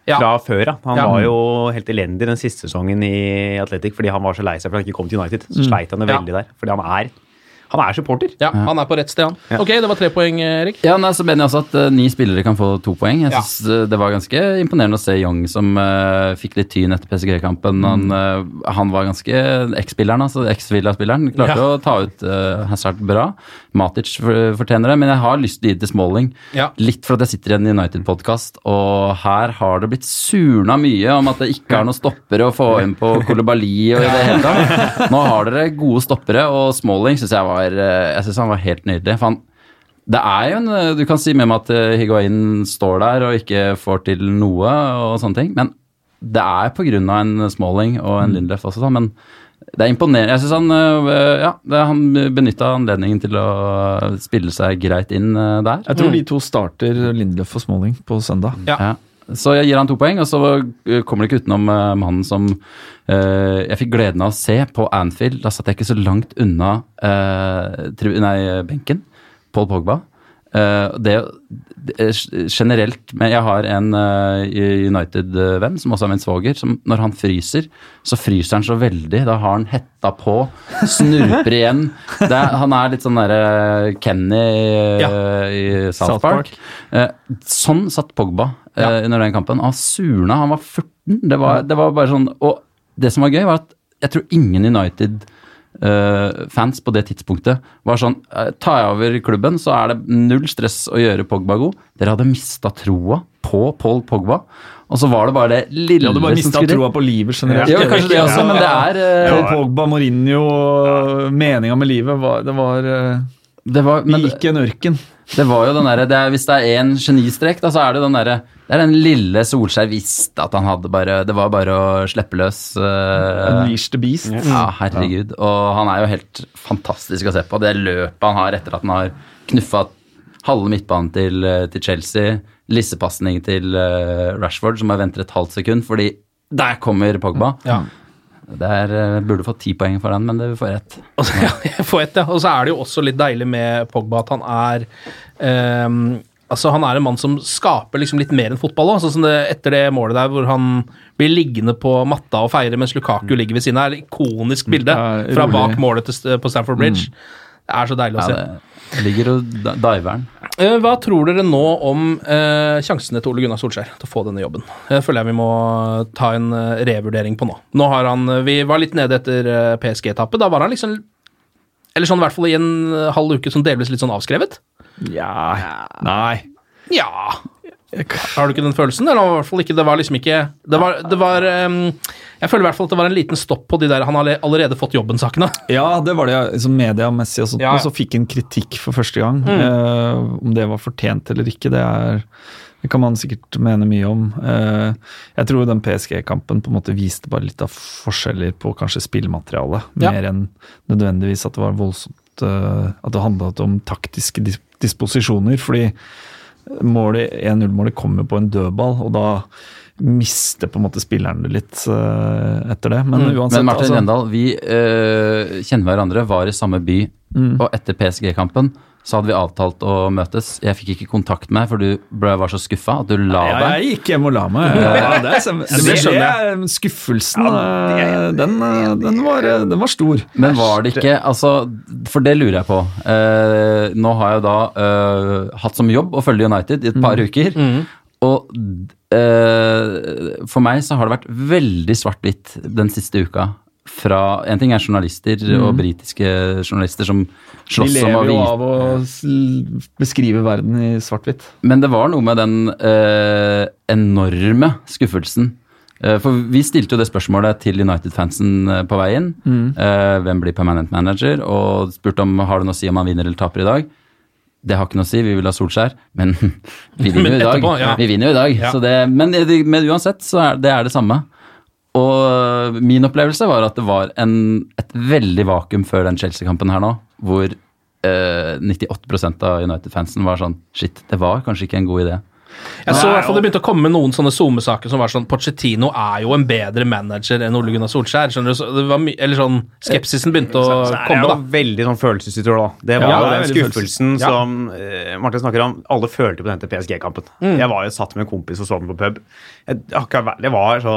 Ja. Fra før av. Han Ja. var jo helt elendig den siste sesongen i Athletic fordi han var så lei seg for at han ikke kom til United. Så sleit han det Ja. veldig der. Fordi han er, han er supporter. Ja, han er på rett sted, han. Ja. Ok, det var tre poeng, Erik. Ja, nei, så mener jeg også at uh, ni spillere kan få to poeng. Jeg Ja. synes eh, Det var ganske imponerende å se Young som uh, fikk litt tyn etter PSG-kampen. Han, eh, han var ganske X-spilleren, altså X-Villa-spilleren. Klarte Ja. å ta ut uh, Hazard bra. Matic fortjener det, men jeg har lyst til å gi det til Smalling. Ja. Litt for at jeg sitter i en United-podkast, og her har det blitt surna mye om at det ikke er noen stoppere å få inn på Kolibali og i det hele tatt. Nå har dere gode stoppere, og Smalling syns jeg var eh, Jeg synes han var helt nydelig. For han det er jo en Du kan si med meg at eh, Higuain står der og ikke får til noe og sånne ting, men det er av en Smalling og en Lindlöf også, da, men det er imponerende. Jeg syns han Ja, han benytta anledningen til å spille seg greit inn der. Jeg tror de to starter Lindløf og Smalling på søndag. Ja. Ja. Så jeg gir han to poeng, og så øh, kommer det ikke utenom uh, mannen som uh, jeg fikk gleden av å se på Anfield. Da satt jeg ikke så langt unna uh, nei, benken. Paul Pogba. Eh, det, det generelt men Jeg har en United-venn som også er min svoger. som Når han fryser, så fryser han så veldig. Da har han hetta på, snurper igjen. Er, han er litt sånn derre Kenny Ja. i South, South Park. Eh, sånn satt Pogba uh, under den kampen. Han surna, han var 14. Det var, det var bare sånn Og det som var gøy, var at jeg tror ingen United Uh, fans på det tidspunktet var sånn uh, Tar jeg over klubben, så er det null stress å gjøre Pogba god. Dere hadde mista troa på Paul Pogba. Og så var det bare det lille Ja, du bare mista troa på livet generelt. Ja, kanskje det også, men det er uh, Paul Pogba, Mourinho, meninga med livet var, Det var eh, det var, Vi men, gikk i en ørken. Det var jo den der, det er- Hvis det er én genistrek, da, så er det den derre Det er den lille Solskjær visste at han hadde bare Det var bare å slippe løs. Uh, Unleash the beast. Ja, herregud. Og han er jo helt fantastisk å se på. Det løpet han har etter at han har knuffa halve midtbanen til, eh, til Chelsea, lissepasning til uh, Rashford, som har ventet et halvt sekund, fordi der kommer Pogba. Ja. Det er, eh, burde fått ti poeng for den, men det får ett. Og ja, jeg får ett, ja. Og så er det jo også litt deilig med Pogba at han er um, Altså Han er en mann som skaper liksom litt mer enn fotball Også, Sånn som det, etter det målet der hvor han blir liggende på matta og feire mens Lukaku ligger ved siden av. er et Ikonisk bilde fra bak målet til, på Stamford Bridge. Det er så deilig å Ja, se. det ligger og diver. Eh, Hva tror dere nå om eh, sjansene til Ole Gunnar Solskjær til å få denne jobben? Det føler jeg vi må ta en eh, revurdering på nå. Nå har han, eh, Vi var litt nede etter PSG-etappet. Da var han liksom Eller sånn i hvert fall i en halv uke som delvis litt sånn avskrevet. Ja Nei. Ja Har du ikke den følelsen? Eller i hvert fall ikke, det var liksom ikke Det var, det var Jeg føler i hvert fall at det var en liten stopp på de der han har allerede fått jobben-sakene. Ja, det var det liksom mediamessig og sånt. Ja. Og så fikk han kritikk for første gang. Eh, om det var fortjent eller ikke, det er det kan man sikkert mene mye om. Eh, jeg tror den PSG-kampen på en måte viste bare litt av forskjeller på kanskje spillemateriale, Ja. mer enn nødvendigvis at det var voldsomt eh, At det handlet om taktiske disposisjoner. Fordi 1-0-målet kommer på en dødball, og da mister på en måte spillerne litt uh, etter det. Men uansett Men Martin altså- Rendal, vi uh, kjenner hverandre, var i samme by, Mm. og etter PSG-kampen så hadde vi avtalt å møtes. Jeg fikk ikke kontakt med deg, for du ble, var så skuffa at du la Ja, deg. jeg gikk hjem og la meg. Ja, det, er, det det, skjønner jeg. skuffelsen. eh, den, eh, den, var, eh, den var stor. Men var det ikke altså, For det lurer jeg på. Eh, nå har jeg da eh, hatt som jobb å følge United i et par uker. Og eh, for meg så har det vært veldig svart-hvitt den siste uka. Fra, en ting er journalister og britiske journalister som slåss om å lever jo av å beskrive verden i svart-hvitt. Men det var noe med den eh, enorme skuffelsen. Eh, for vi stilte jo det spørsmålet til United-fansen eh, på veien. Eh, hvem blir permanent manager? Og spurte om har det noe å si om han vinner eller taper i dag. Det har ikke noe å si, vi vil ha Solskjær, men vi vinner jo i dag. etterpå, ja. Vi vinner jo i dag. Ja. Så det, men, men uansett, så er det er det samme. Og min opplevelse var at det var en, et veldig vakuum før den Chelsea-kampen her nå, hvor eh, 98% av United-fansen var sånn Shit, det var kanskje ikke en god idé. Jeg så i hvert fall Det begynte å komme noen sånne SoMe-saker som var sånn Pochettino er jo en bedre manager enn Ole Gunnar Solskjær. Skjønner du? Det var my eller sånn Skepsisen begynte å Så er det komme, jo da. veldig sånn følelsesutråd, da. Det var Ja, jo er den skuffelsen Ja. som uh, Martin snakker om. Alle følte på den til PSG-kampen. Mm. Jeg var jo satt med en kompis og så den på pub. Jeg, akkurat- det var så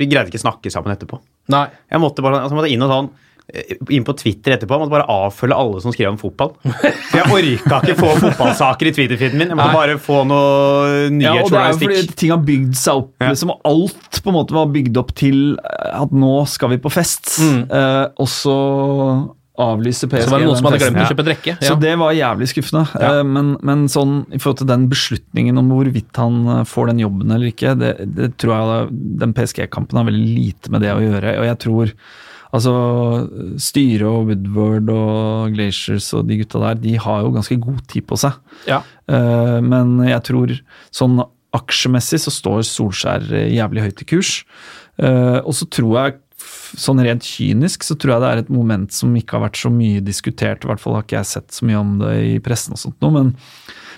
Vi greide ikke snakke sammen etterpå. Nei. Jeg måtte bare altså, måtte inn og sånn eh, inn på Twitter etterpå. Jeg måtte bare avfølge alle som skrev om fotball. For Jeg orka ikke få fotballsaker i Twitter-feeden min. Jeg måtte Nei. bare få noe Ja, og det er jo fordi ting har bygd seg opp. Ja. Liksom, og alt på en måte var bygd opp til eh, at nå skal vi på fest. Eh, og så avlyser PSG Så var det noen som hadde glemt å kjøpe drikke. Så Ja. det var jævlig skuffende. Ja. Eh, Men, men sånn i forhold til den beslutningen om hvorvidt han eh, får den jobben eller ikke, det, det tror jeg den PSG-kampen har veldig lite med det å gjøre. Og jeg tror altså styret og Woodward og Glaciers og de gutta der, de har jo ganske god tid på seg. Ja. Eh, Men jeg tror sånn aksjemessig så står Solskjær jævlig høyt i kurs. Og så tror jeg, sånn rent kynisk, så tror jeg det er et moment som ikke har vært så mye diskutert. I hvert fall har ikke jeg sett så mye om det i pressen og sånt noe, men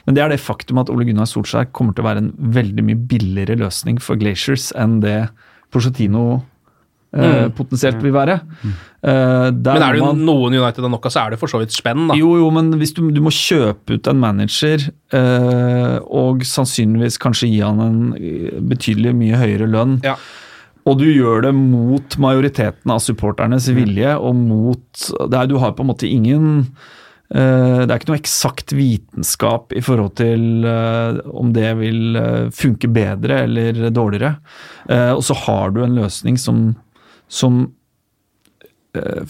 men det er det faktum at Ole Gunnar Solskjær kommer til å være en veldig mye billigere løsning for Glaciers enn det Porcetino eh, Mm. potensielt vil være. Eh, Men er det man- noen United har nok av, så er det for så vidt spenn, da. jo, jo, men hvis du, du må kjøpe ut en manager eh, og sannsynligvis kanskje gi han en eh, betydelig mye høyere lønn, Ja. Og du gjør det mot majoriteten av supporternes vilje, og mot det er, Du har på en måte ingen eh, Det er ikke noe eksakt vitenskap i forhold til eh, om det vil eh, funke bedre eller dårligere. Og så har du en løsning som, som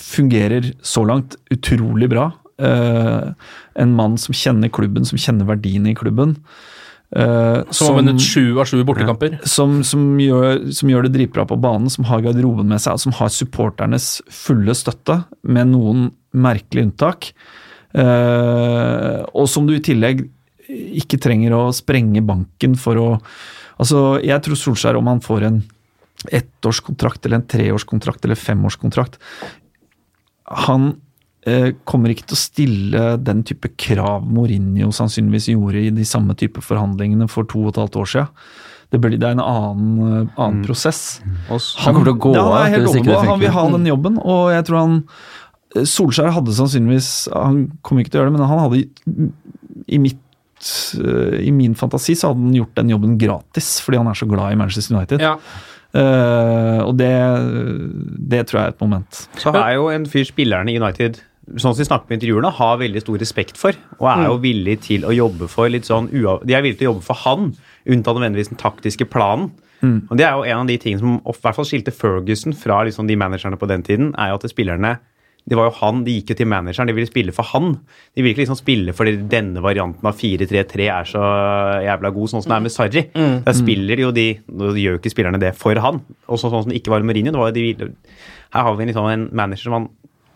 fungerer så langt utrolig bra. En mann som kjenner klubben, som kjenner verdiene i klubben. Eh, Som har vunnet sju av sju bortekamper. som, som, gjør, som gjør det dritbra på banen, som har garderoben med seg, og som har supporternes fulle støtte, med noen merkelige unntak. Uh, og som du i tillegg ikke trenger å sprenge banken for å Altså, jeg tror Solskjær, om han får en ettårskontrakt eller en treårskontrakt eller femårskontrakt Han kommer ikke til å stille den type krav Mourinho sannsynligvis gjorde i de samme type forhandlingene for to og et halvt år siden. Det, blir, det er en annen, annen mm. prosess. Han kommer til å gå ja, av han overbevist. Han vil ha den jobben, og jeg tror han eh, Solskjær hadde sannsynligvis Han kommer ikke til å gjøre det, men han hadde i, mitt eh, i min fantasi så hadde han gjort den jobben gratis, fordi han er så glad i Manchester United. Ja. Uh, og det, det tror jeg er et moment. Så er jo en fyr spillerne i United sånn som vi snakker med intervjuerne, har veldig stor respekt for. Og er jo villig til å jobbe for litt sånn De er villige til å jobbe for han, unntatt nødvendigvis den taktiske planen. Og Det er jo en av de tingene som i hvert fall skilte Ferguson fra liksom de managerne på den tiden, er jo at spillerne det var jo han, De gikk jo til manageren, de ville spille for han. De ville ikke liksom spille fordi denne varianten av 4-3-3 er så jævla god, sånn som det er med Sarri. Der spiller de jo de Nå gjør jo ikke spillerne det for han. Også sånn som det ikke var med Mourinho. Det var de, her har vi liksom en manager som han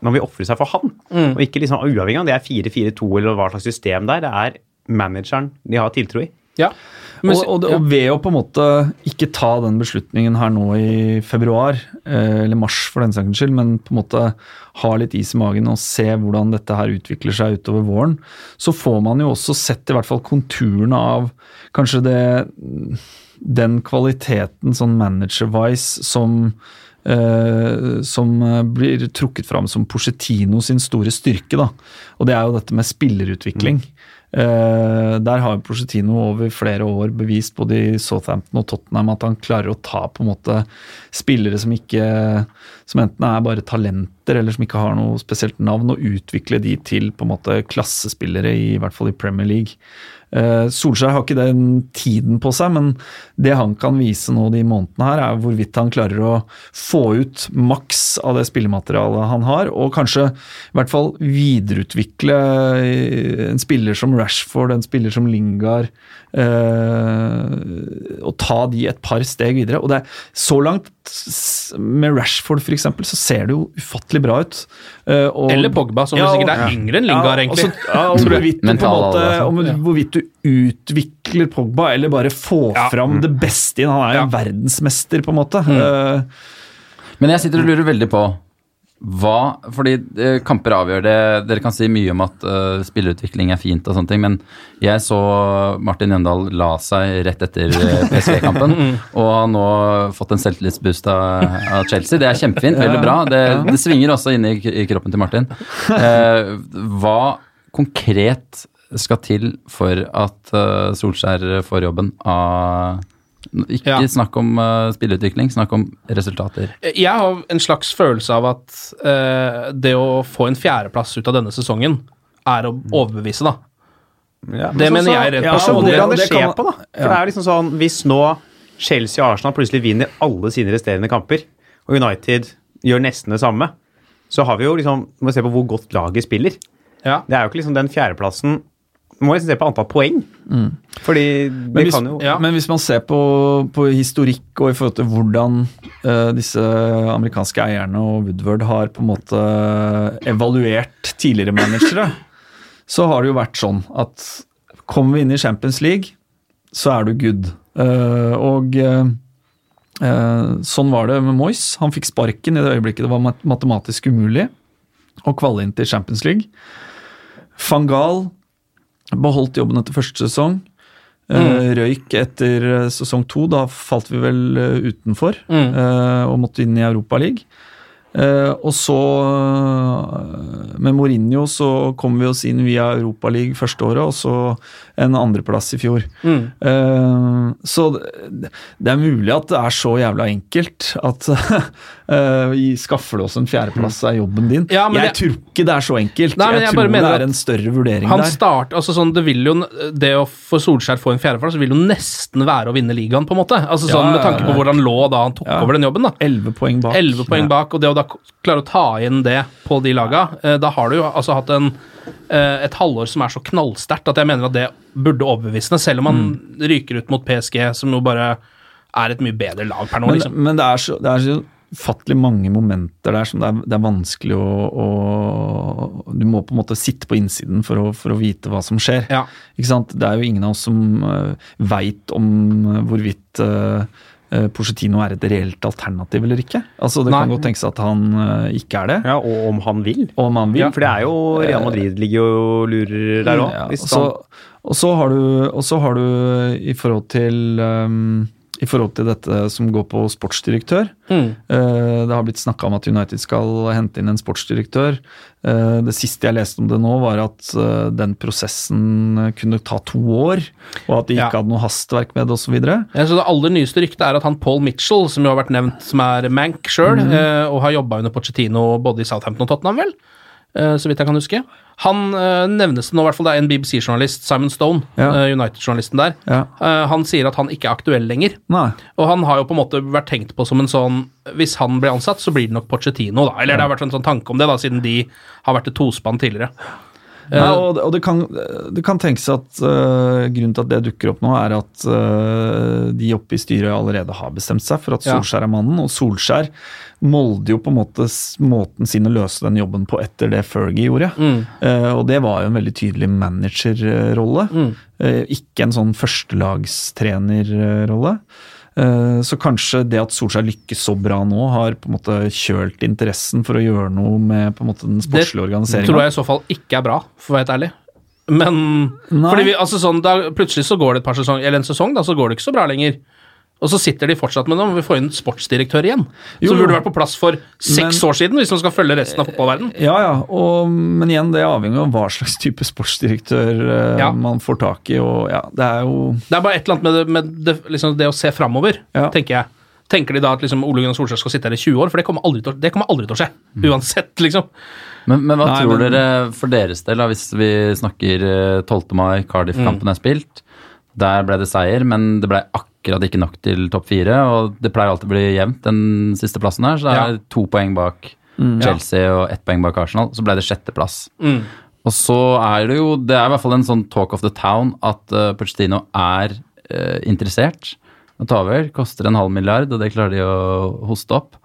man vil ofre seg for han, og ikke liksom uavhengig av det er 4-4-2 eller hva slags system det er. Det er manageren de har tiltro i. Ja. Men, og, og, og ved å på en måte ikke ta den beslutningen her nå i februar, eh, eller mars for den saks skyld, men på en måte ha litt is i magen og se hvordan dette her utvikler seg utover våren, så får man jo også sett i hvert fall konturene av kanskje det den kvaliteten sånn manager-wise som eh, som eh, blir trukket fram som Porcetino sin store styrke. Da. Og det er jo dette med spillerutvikling. Uh, der har Pochettino over flere år bevist både i Southampton og Tottenham at han klarer å ta på en måte spillere som ikke som enten er bare talenter eller som ikke har noe spesielt navn, og utvikle de til på en måte klassespillere, i, i hvert fall i Premier League. Eh, Solskjær har ikke den tiden på seg, men det han kan vise nå de månedene her, er hvorvidt han klarer å få ut maks av det spillematerialet han har, og kanskje i hvert fall videreutvikle eh, en spiller som Rashford, en spiller som Lingard, eh, og ta de et par steg videre. Og det er så langt med Rashford f.eks. så ser det jo ufattelig bra ut. Eh, og- Eller Pogba, som jo sikkert er yngre enn Lingard, ja, egentlig. altså, ja, og Tror hvorvidt du, på en Mental måte, om, hvorvidt du utvikler Pogba, eller bare får Ja. fram det beste i Han er jo Ja. verdensmester, på en måte. Eh, Men jeg sitter og lurer veldig på hva Fordi eh, kamper avgjør det. Dere kan si mye om at uh, spillerutvikling er fint og sånne ting, men jeg så Martin Jøndal la seg rett etter PSV-kampen, og har nå fått en selvtillitsboost av, av Chelsea. Det er kjempefint, veldig bra. Det, det svinger også inn i, i kroppen til Martin. Uh, hva konkret skal til for at eh, Solskjær får jobben av ikke Ja. snakk om uh, spilleutvikling, snakk om resultater. Jeg har en slags følelse av at uh, det å få en fjerdeplass ut av denne sesongen er å overbevise, da. Det mener jeg rett ja, og personlig. Hvordan det det skjer på, da. For det er liksom sånn, Hvis nå Chelsea og Arsenal plutselig vinner alle sine resterende kamper, og United gjør nesten det samme, så har vi jo liksom Må se på hvor godt laget spiller. Ja. Det er jo ikke liksom den fjerdeplassen må jeg se på antall poeng. Fordi det Men hvis, kan jo ja. men hvis man ser på, på historikk og i forhold til hvordan uh, disse amerikanske eierne og Woodward har på en måte evaluert tidligere managere, så har det jo vært sånn at kommer vi inn i Champions League, så er du good. Uh, og uh, eh, sånn var det med Moyes. Han fikk sparken i det øyeblikket det var matematisk umulig å kvalle inn til Champions League. Van Gaal beholdt jobben etter første sesong. Mm. Røyk etter eh, sesong to. Da falt vi vel eh, utenfor Mm. eh, og måtte inn i Europaligaen. Og så, eh, med Mourinho, så kom vi oss inn via Europaligaen første året, og så en andreplass i fjor. Mm. Eh, så det, det er mulig at det er så jævla enkelt at eh, skaffer du oss en fjerdeplass er jobben din. Ja, jeg, jeg tror ikke det er så enkelt. Nei, jeg, jeg tror det er en større vurdering Han der. start, altså sånn, det vil jo Det å få Solskjær få en fjerdeplass vil jo nesten være å vinne ligaen, på en måte. Altså sånn Ja, Med tanke på hvor han lå da han tok over den jobben. da 11 poeng bak. 11 poeng bak, og det å da klare å ta inn det på de laga, uh, da har du jo altså hatt en, eh, et halvår som er så knallsterkt at jeg mener at det burde overbevisende, selv om han Mm. ryker ut mot PSG, som jo bare er et mye bedre lag per nå, Men, liksom. men det er så, det er så ufattelig mange momenter der som det er, det er vanskelig å, å Du må på en måte sitte på innsiden for å, for å vite hva som skjer. Ja. Ikke sant? Det er jo ingen av oss som uh, veit om uh, hvorvidt uh, uh, er et reelt alternativ eller ikke. Altså Det kan godt tenkes at han uh, ikke er det. Ja, Og om han vil. Og om han vil. Ja, for det er jo Real Madrid ligger jo og lurer der òg. Ja, og, så, har du, og så har du i forhold til um, i forhold til dette som går på sportsdirektør. Mm. Eh, det har blitt snakka om at United skal hente inn en sportsdirektør. Eh, det siste jeg leste om det nå, var at eh, den prosessen kunne ta to år, og at de Ja. ikke hadde noe hastverk med det osv. Ja, så Det aller nyeste ryktet er at han Paul Mitchell, som jo har vært nevnt som er Mank sjøl, mm. eh, og har jobba under Pochettino både i Southampton og Tottenham, vel, så vidt jeg kan huske. Han eh, nevnes det nå, i hvert fall det er en BBC-journalist, Simon Stone, Ja. eh, United-journalisten der. Ja. Eh, han sier at han ikke er aktuell lenger. Nei. Og han har jo på en måte vært tenkt på som en sånn Hvis han blir ansatt, så blir det nok Pochettino, da. Eller det har vært en sånn tanke om det, da, siden de har vært et tospann tidligere. Nei, og og det, kan, det kan tenkes at uh, grunnen til at det dukker opp nå, er at uh, de oppe i styret allerede har bestemt seg for at Solskjær er mannen. Og Solskjær molder jo på en måte måten sin å løse den jobben på etter det Fergie gjorde. Mm. Uh, og det var jo en veldig tydelig managerrolle. Mm. uh, ikke en sånn førstelagstrenerrolle. Uh, Så kanskje det at Solskjær lykkes så bra nå, har på en måte kjølt interessen for å gjøre noe med på en måte den sportslige Det tror jeg i så fall ikke er bra, for å være helt ærlig. Men Nei. fordi vi, altså sånn, da, plutselig så går det et par sesong, eller en sesong, da, så går det ikke så bra lenger. Og så sitter de fortsatt med dem, og vi får inn sportsdirektør igjen. Jo, som burde vært på plass for seks Men- år siden, hvis man skal følge resten av fotballverden. Ja, ja, og, men igjen, det avhenger av hva slags type sportsdirektør uh, Ja. man får tak i. og ja, Det er jo Det er bare et eller annet med det, med det, liksom det å se framover, Ja. tenker jeg. Tenker de da at liksom Ole Gunnar Solskjær skal sitte her i 20 år? For det kommer aldri til, å- det kommer aldri til å skje. Uansett, liksom. Men, men hva Nei, tror men- dere for deres del, da, hvis vi snakker eh, 12. mai, Cardiff-kampen er spilt? Der ble det seier, men det ble akkurat ikke nok til topp fire. Og det pleier alltid å bli jevnt, den siste plassen her. Så det er Ja. to poeng bak Chelsea og ett poeng bak Arsenal. Så ble det sjetteplass. Mm. Og så er det jo Det er i hvert fall en sånn talk of the town at uh, Pochettino er uh, interessert. å ta over. Koster en halv milliard, og det klarer de å hoste opp.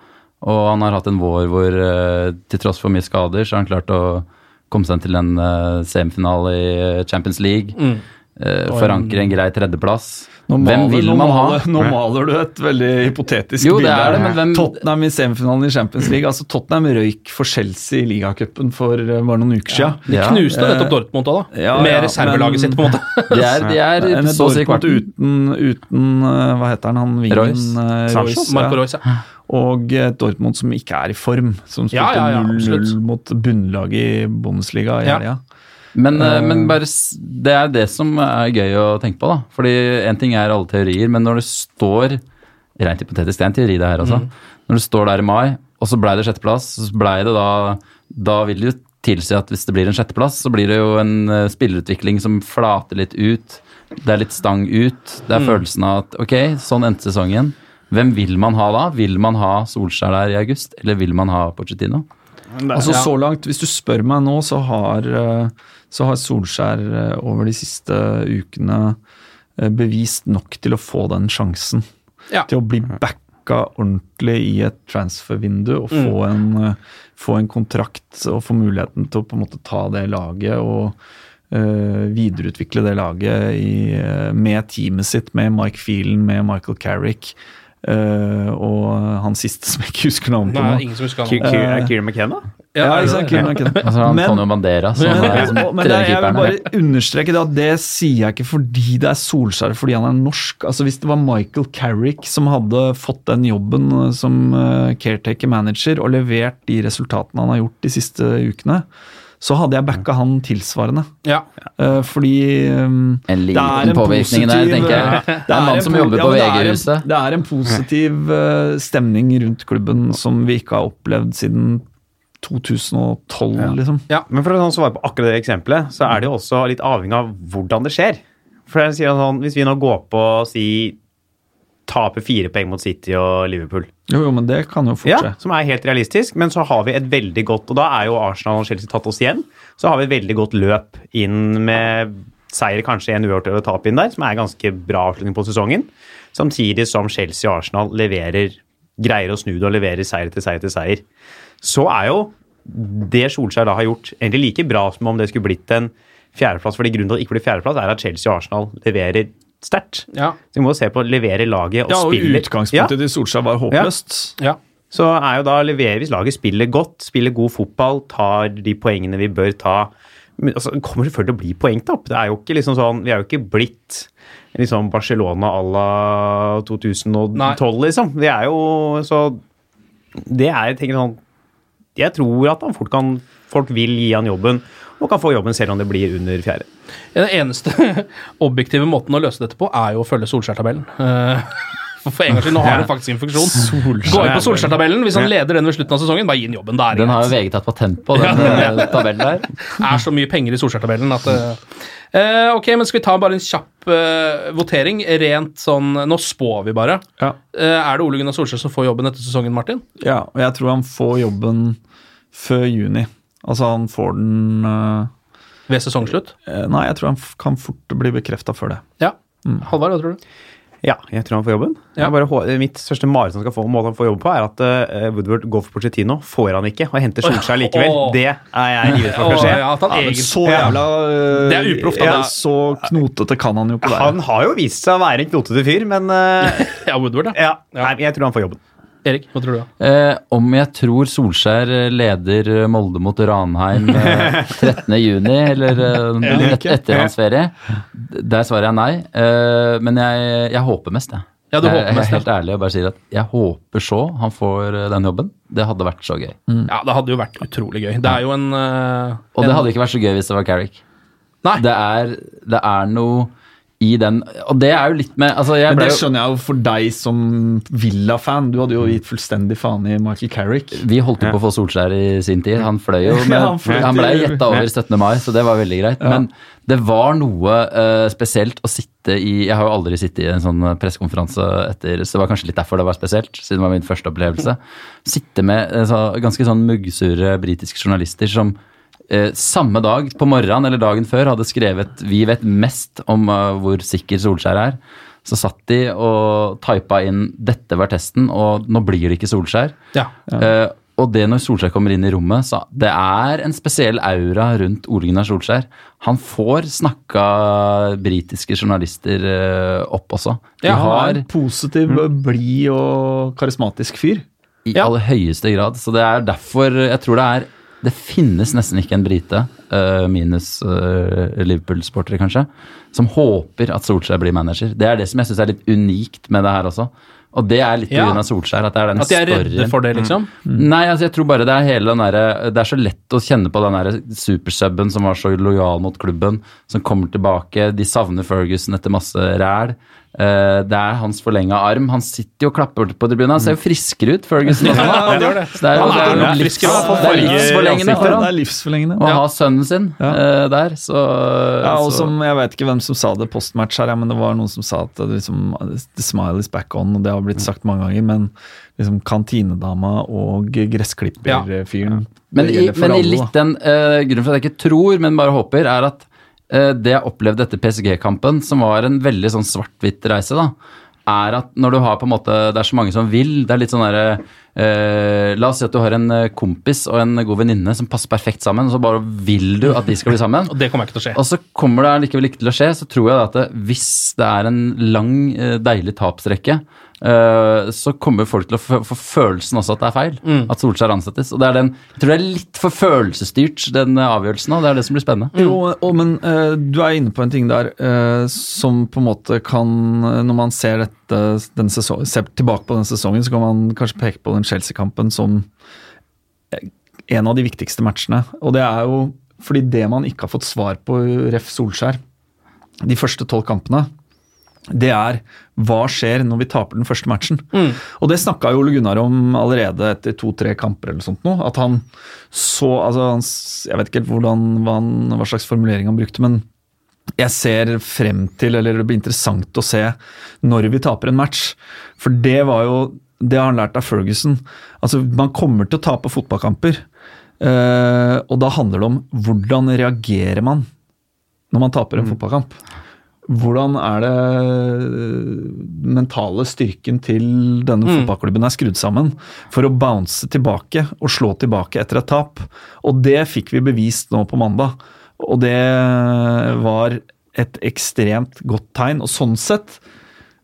Og han har hatt en vår hvor uh, til tross for mye skader, så har han klart å komme seg til en uh, semifinale i Champions League. Mm. Eh, en- forankre en grei tredjeplass. Nå Hvem maler, vil nå man ha? nå maler du et veldig hypotetisk Jo, det bilde. er det, men hvem- Tottenham i semifinalen i Champions League. Altså Tottenham røyk for Chelsea i ligacupen for eh, bare noen uker siden. De knuste nettopp ja. Dortmund da, da. ja, med ja, reservelaget sitt, på en måte. De er, de er En så å si kvarten. uten, uten eh, Hva heter han? han vingen, Royce. eh, Royce, Marco. Royce, ja. Og et Dortmund som ikke er i form. Som spilte ja, ja, 0-0 mot bunnlaget i Bundesliga i Ja. helga. Men, eh, Eh. men bare, det er det som er gøy å tenke på, da. Fordi en ting er alle teorier, men når det står Rent hypotetisk, det er en teori det her også. Når det står der i mai, og så blei det sjetteplass, så blei det da Da vil det jo tilsi at hvis det blir en sjetteplass, så blir det jo en eh, spillerutvikling som flater litt ut. Det er litt stang ut. Det er følelsen av at ok, sånn endte sesongen. Hvem vil man ha da? Vil man ha Solskjær der i august, eller vil man ha Pochettino? Altså Så langt, hvis du spør meg nå, så har, eh, så har Solskjær eh, over de siste ukene eh, bevist nok til å få den sjansen. Ja. Til å bli backa ordentlig i et transfervindu og få, en, eh, få en kontrakt og få muligheten til å på en måte ta det laget og uh, videreutvikle det laget i, eh, med teamet sitt, med Mike Phelan, med Michael Carrick. Uh, og han siste som jeg ikke husker navnet på nå. Nei, ingen som husker han. Ki- Er Kieran McKenna? Ja, ikke sant, kunne, kunne. Altså, Men- Antonio Bandera som Men, er som men det, jeg vil bare understreke det at det sier jeg ikke fordi det er Solskjær, fordi han er norsk. Altså Hvis det var Michael Carrick som hadde fått den jobben eh, som eh, caretaker manager og levert de resultatene han har gjort de siste ukene, så hadde jeg backa han tilsvarende. Ja. Eh, fordi um, En det liten påvirkning der, positiv- tenker jeg. Det Det er en mann som jobber ja, på men det en- VG-huset. Det er en positiv stemning rundt klubben som vi ikke har opplevd siden 2012, liksom. Ja. Men for å sånn svare på akkurat det eksempelet, så er det jo også litt avhengig av hvordan det skjer. For jeg sier sånn, Hvis vi nå går på å si taper fire poeng mot City og Liverpool, Jo, jo, men det kan jo fort ja, som er helt realistisk, men så har vi et veldig godt Og da er jo Arsenal og Chelsea tatt oss igjen. Så har vi et veldig godt løp inn med seier, kanskje en uavgjort eller tap inn der, som er ganske bra avslutning på sesongen. Samtidig som Chelsea og Arsenal leverer, greier å snu det og leverer seier til seier til seier. Så er jo det Solskjær da har gjort, egentlig like bra som om det skulle blitt en fjerdeplass. fordi grunnen til at det ikke blir fjerdeplass, er at Chelsea og Arsenal leverer sterkt. Ja. Så vi må se på levere laget og Ja, og spiller. utgangspunktet til Solskjær var håpløst. ja. Så er jo da leverer hvis laget spiller godt, spiller god fotball, tar de poengene vi bør ta. Men altså, det kommer selvfølgelig til å bli poengtap. Det er jo ikke liksom sånn, Vi er jo ikke blitt liksom Barcelona à la 2012, Nei. liksom. Det er jo så Det er jeg tenker sånn Jeg tror at han fort kan Folk vil gi han jobben, og kan få jobben selv om det blir under fjerde. Den eneste objektive måten å løse dette på, er jo å følge Solskjær-tabellen. For en gangs skyld, nå har det faktisk en funksjon. Gå inn på Solskjær-tabellen. Hvis han leder den ved slutten av sesongen, bare gi han jobben. Det er Den har jo. VG tatt patent på, den eh, tabellen der. Det er så mye penger i Solskjær-tabellen at eh, eh, Ok, men skal vi ta bare en kjapp uh, votering? Rent sånn Nå spår vi bare. Ja. Uh, er det Ole Gunnar Solskjær som får jobben etter sesongen, Martin? Ja, og jeg tror han får jobben før juni. Altså, han får den eh, Ved sesongslutt? Nei, jeg tror han f- kan fort bli bekrefta før det. Ja. Halvard, hva tror du? Ja, jeg tror han får jobben. Ja. Bare, mitt største mareritt han skal få, måte han får jobben på, er at uh, Woodward går for Pochettino. Får han ikke, og henter Solskjær likevel. Oh. Det er jeg livredd for å skal skje. ja, Ja, så jævla uh, Det er uproft, ja, Så knotete kan han jo ikke være. Han har jo vist seg å være en knotete fyr, men uh, Ja, Woodward, da. ja, Ja. Nei, jeg tror han får jobben. Erik, hva tror du? Eh, om jeg tror Solskjær eh, leder Molde mot Ranheim eh, 13.6, eller eh, et, etter hans ferie, der svarer jeg nei. Eh, men jeg, jeg håper mest, jeg. Ja, du jeg, jeg er helt ærlig og bare sier at jeg håper så han får eh, den jobben. Det hadde vært så gøy. Ja, Det hadde jo vært utrolig gøy. Det er jo en uh, Og det hadde ikke vært så gøy hvis det var Carrick. Nei. Det er, det er noe i den Og det er jo litt med altså jeg Men det skjønner jeg jo for deg som Villa-fan. Du hadde jo gitt fullstendig faen i Michael Carrick. Vi holdt jo på å få Solskjær i sin tid. Han fløy jo, men Ja, han fløy han ble gjetta over 17. mai, så det var veldig greit. Men det var noe uh, spesielt å sitte i Jeg har jo aldri sittet i en sånn pressekonferanse etter, så det var kanskje litt derfor det var spesielt, siden det var min første opplevelse. Sitte med uh, ganske sånn muggsure britiske journalister som eh, samme dag på morgenen eller dagen før hadde skrevet 'Vi vet mest om uh, hvor sikker Solskjær er'. Så satt de og typa inn 'Dette var testen', og nå blir det ikke Solskjær. Ja. Eh, og det når Solskjær kommer inn i rommet, så det er en spesiell aura rundt Ole Gunnar Solskjær. Han får snakka britiske journalister eh, opp også. De Ja, han er har en positiv, blid og karismatisk fyr. i Ja. aller høyeste grad. Så det er derfor jeg tror det er Det finnes nesten ikke en brite, eh, minus eh, Liverpool-sportere kanskje, som håper at Solskjær blir manager. Det er det som jeg syns er litt unikt med det her også. Og det er litt Ja. Av Solskjær. At det er den At de er redde for det, liksom? Nei, altså jeg tror bare det er hele den derre Det er så lett å kjenne på den derre supersubben som var så lojal mot klubben, som kommer tilbake. De savner Ferguson etter masse ræl. Eh, det er hans forlenga arm. Han sitter jo og klapper på tribunen. Han ser jo friskere ut, Ferguson. Også. han gjør det. Så det er jo det er jo livs, friskere, det er livsforlengende for livsforlengende. å ha sønnen sin Ja. eh, der, så, Ja, og som, Jeg vet ikke hvem som sa det postmatch her, ja, men det var noen som sa at det liksom, the smile is back on, og det har blitt sagt mange ganger, men liksom kantinedama og gressklipperfyren Men, i, men i alle, litt den uh, grunnen for at jeg ikke tror, men bare håper, er at det jeg opplevde etter PSG-kampen, som var en veldig sånn svart-hvitt reise, da, er at når du har på en måte Det er så mange som vil. Det er litt sånn derre eh, La oss si at du har en eh, kompis og en god venninne som passer perfekt sammen, og så bare vil du at de skal bli sammen. Og det kommer ikke til å skje. Og så kommer det likevel ikke til å skje, så tror jeg at det, hvis det er en lang, eh, deilig tapsrekke, eh, så kommer folk til å få følelsen også at det er feil. Mm. At Solskjær ansettes. Og det er den, jeg tror det er litt for følelsesstyrt, den eh, avgjørelsen. Og det er det som blir spennende. Jo, og, men uh, du er inne på en ting der uh, som på en måte kan eh, Når man ser dette, den sesongen, ser tilbake på den sesongen, så kan man kanskje peke på den Chelsea-kampen som eh, en av de viktigste matchene. Og det er jo fordi det man ikke har fått svar på ref. Solskjær de første tolv kampene, det er hva skjer når vi taper den første matchen. Og det snakka jo Ole Gunnar om allerede etter to-tre kamper eller sånt noe. At han så altså han, Jeg vet ikke helt hvordan, hva, han, hva slags formulering han brukte, men jeg ser frem til, eller det blir interessant å se når vi taper en match. For det var jo Det har han lært av Ferguson. Altså, man kommer til å tape fotballkamper. eh, og da handler det om hvordan reagerer man når man taper en fotballkamp. Hvordan er det øh, mentale styrken til denne Mm. fotballklubben er skrudd sammen for å bounce tilbake og slå tilbake etter et tap? Og det fikk vi bevist nå på mandag. Og det var et ekstremt godt tegn. Og sånn sett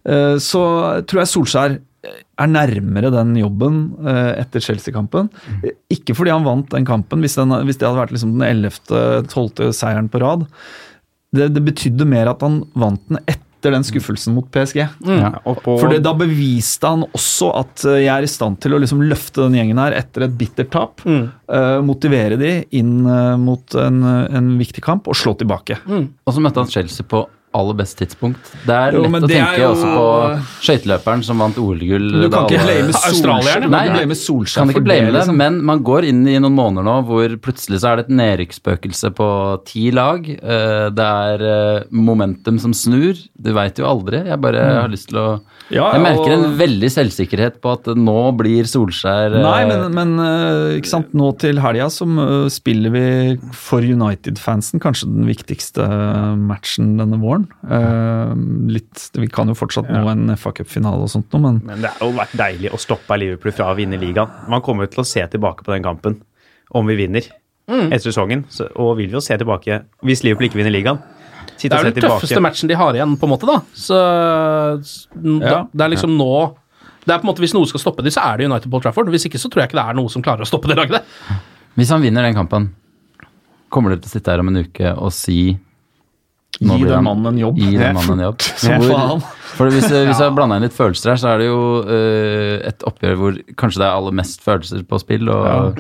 øh, så tror jeg Solskjær er nærmere den jobben øh, etter Chelsea-kampen. Ikke fordi han vant den kampen, hvis, den, hvis det hadde vært liksom den 11.-12. seieren på rad. Det, det betydde mer at han vant den etter den skuffelsen mot PSG. Ja, For da beviste han også at eh, jeg er i stand til å liksom løfte den gjengen her etter et bittert tap. eh, motivere de inn uh, mot en, en viktig kamp og slå tilbake. Og så møtte han Chelsea på aller best tidspunkt. Det er Jo, lett å tenke jo- også på skøyteløperen som vant OL-gull. Du kan ikke blame? Solskjær, Nei, kan ikke blame det. Liksom. men man går inn i noen måneder nå hvor plutselig så er det et nedrykksspøkelse på ti lag. Eh, Det er eh, momentum som snur. Du veit jo aldri. Jeg bare har lyst til å Ja, Jeg merker og- en veldig selvsikkerhet på at nå blir Solskjær eh, Nei, men, men ikke sant? nå til helga så spiller vi for United-fansen kanskje den viktigste matchen denne våren. Eh, litt, Vi kan jo fortsatt nå en FA Cup-finale og sånt noe, men Men det har jo vært deilig å stoppe Liverpool fra å vinne ligaen. Man kommer jo til å se tilbake på den kampen om vi vinner etter sesongen. Så, og vil vi jo se tilbake hvis Liverpool ikke vinner ligaen. Det er jo den tøffeste tilbake. matchen de har igjen, på en måte, da. Så Ja. det er liksom nå det er på en måte Hvis noe skal stoppe de, så er det United Paul Trafford. Hvis ikke så tror jeg ikke det er noe som klarer å stoppe det laget. Hvis han vinner den kampen, kommer dere til å sitte her om en uke og si Gi den mannen en jobb. Gi den mannen en jobb. Hvor- For hvis, hvis jeg blander inn litt følelser her, så er det jo uh, et oppgjør hvor kanskje det er aller mest følelser på spill. Og,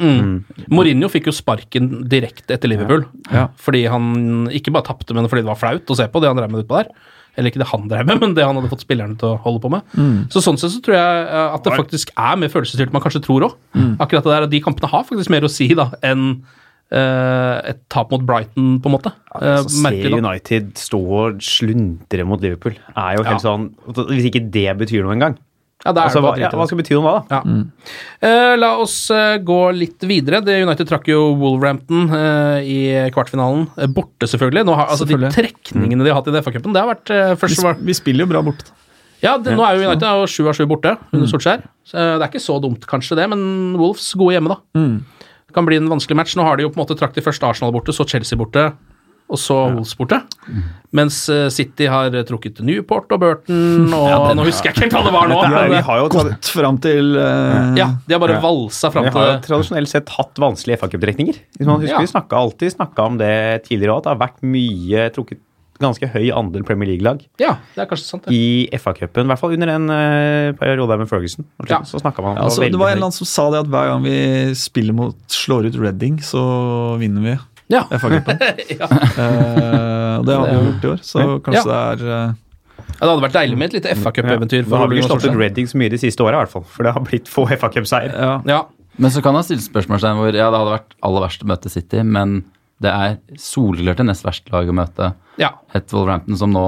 Mourinho fikk jo sparken direkte etter Liverpool. Ja. Fordi han ikke bare tapte, men fordi det var flaut å se på det han drev med utpå der. Eller ikke det han drev med, men det han hadde fått spillerne til å holde på med. Så sånn sett så tror jeg eh, at det faktisk er mer følelsesstyrt enn man kanskje tror òg. Akkurat det der, og de kampene har faktisk mer å si da enn eh, et tap mot Brighton, på en måte. Ja, altså, Se United stå og sluntre mot Liverpool. Er jo helt Ja. sånn Hvis ikke det betyr noe engang. Ja, da er Altså, hva, bare ja, hva det. skal bety noe da? da? Ja. Uh, la oss uh, gå litt videre. Det United trakk jo Wolverhampton uh, i kvartfinalen. Eh, borte, selvfølgelig. Nå har, altså, de trekningene trekningene de har hatt i FA-cupen, det har vært eh, Vi, sp- vi spiller jo bra borte. Ja, det, nå er jo United sju av sju borte under Solskjær. Så, eh, det er ikke så dumt, kanskje det, men Wolves gode hjemme, da. Det kan bli en vanskelig match. Nå har de jo på en måte trakt de først Arsenal borte, så Chelsea borte, og så Wolves borte. Mens eh, City har eh, trukket Newport og Burton, og nå husker jeg ikke helt hva det var nå. Ja, men, vi eh, har jo, Gått fram til uh, ja, de har bare valsa fram vi har jo til tradisjonelt sett hatt vanskelige FA-cuptrekninger. Husker, Ja. Vi snakka alltid snakka om det tidligere òg, at det har vært mye trukket ganske høy andel Premier League-lag Ja, det er kanskje sant, det. i FA-cupen. I hvert fall under en uh, periode med Ferguson. Ja. Så snakka man om Ja, altså, veldig det var en eller annen som sa det at hver gang vi spiller mot slår ut Reading, så vinner vi Ja. FA-cupen. ja. uh, det har vi gjort i år, så kanskje det er uh, Ja, Det hadde vært deilig med et lite FA-cup-eventyr. Da har vi ikke slått ut. Reading så mye de siste åra, i hvert fall. For det har blitt få FA-cupseier. ja. Ja. Men så kan han stille spørsmålstegn hvor ja, det hadde vært aller verst å møte City, men det er soleklart det nest verste laget å møte. ja. Et Wolverhampton som nå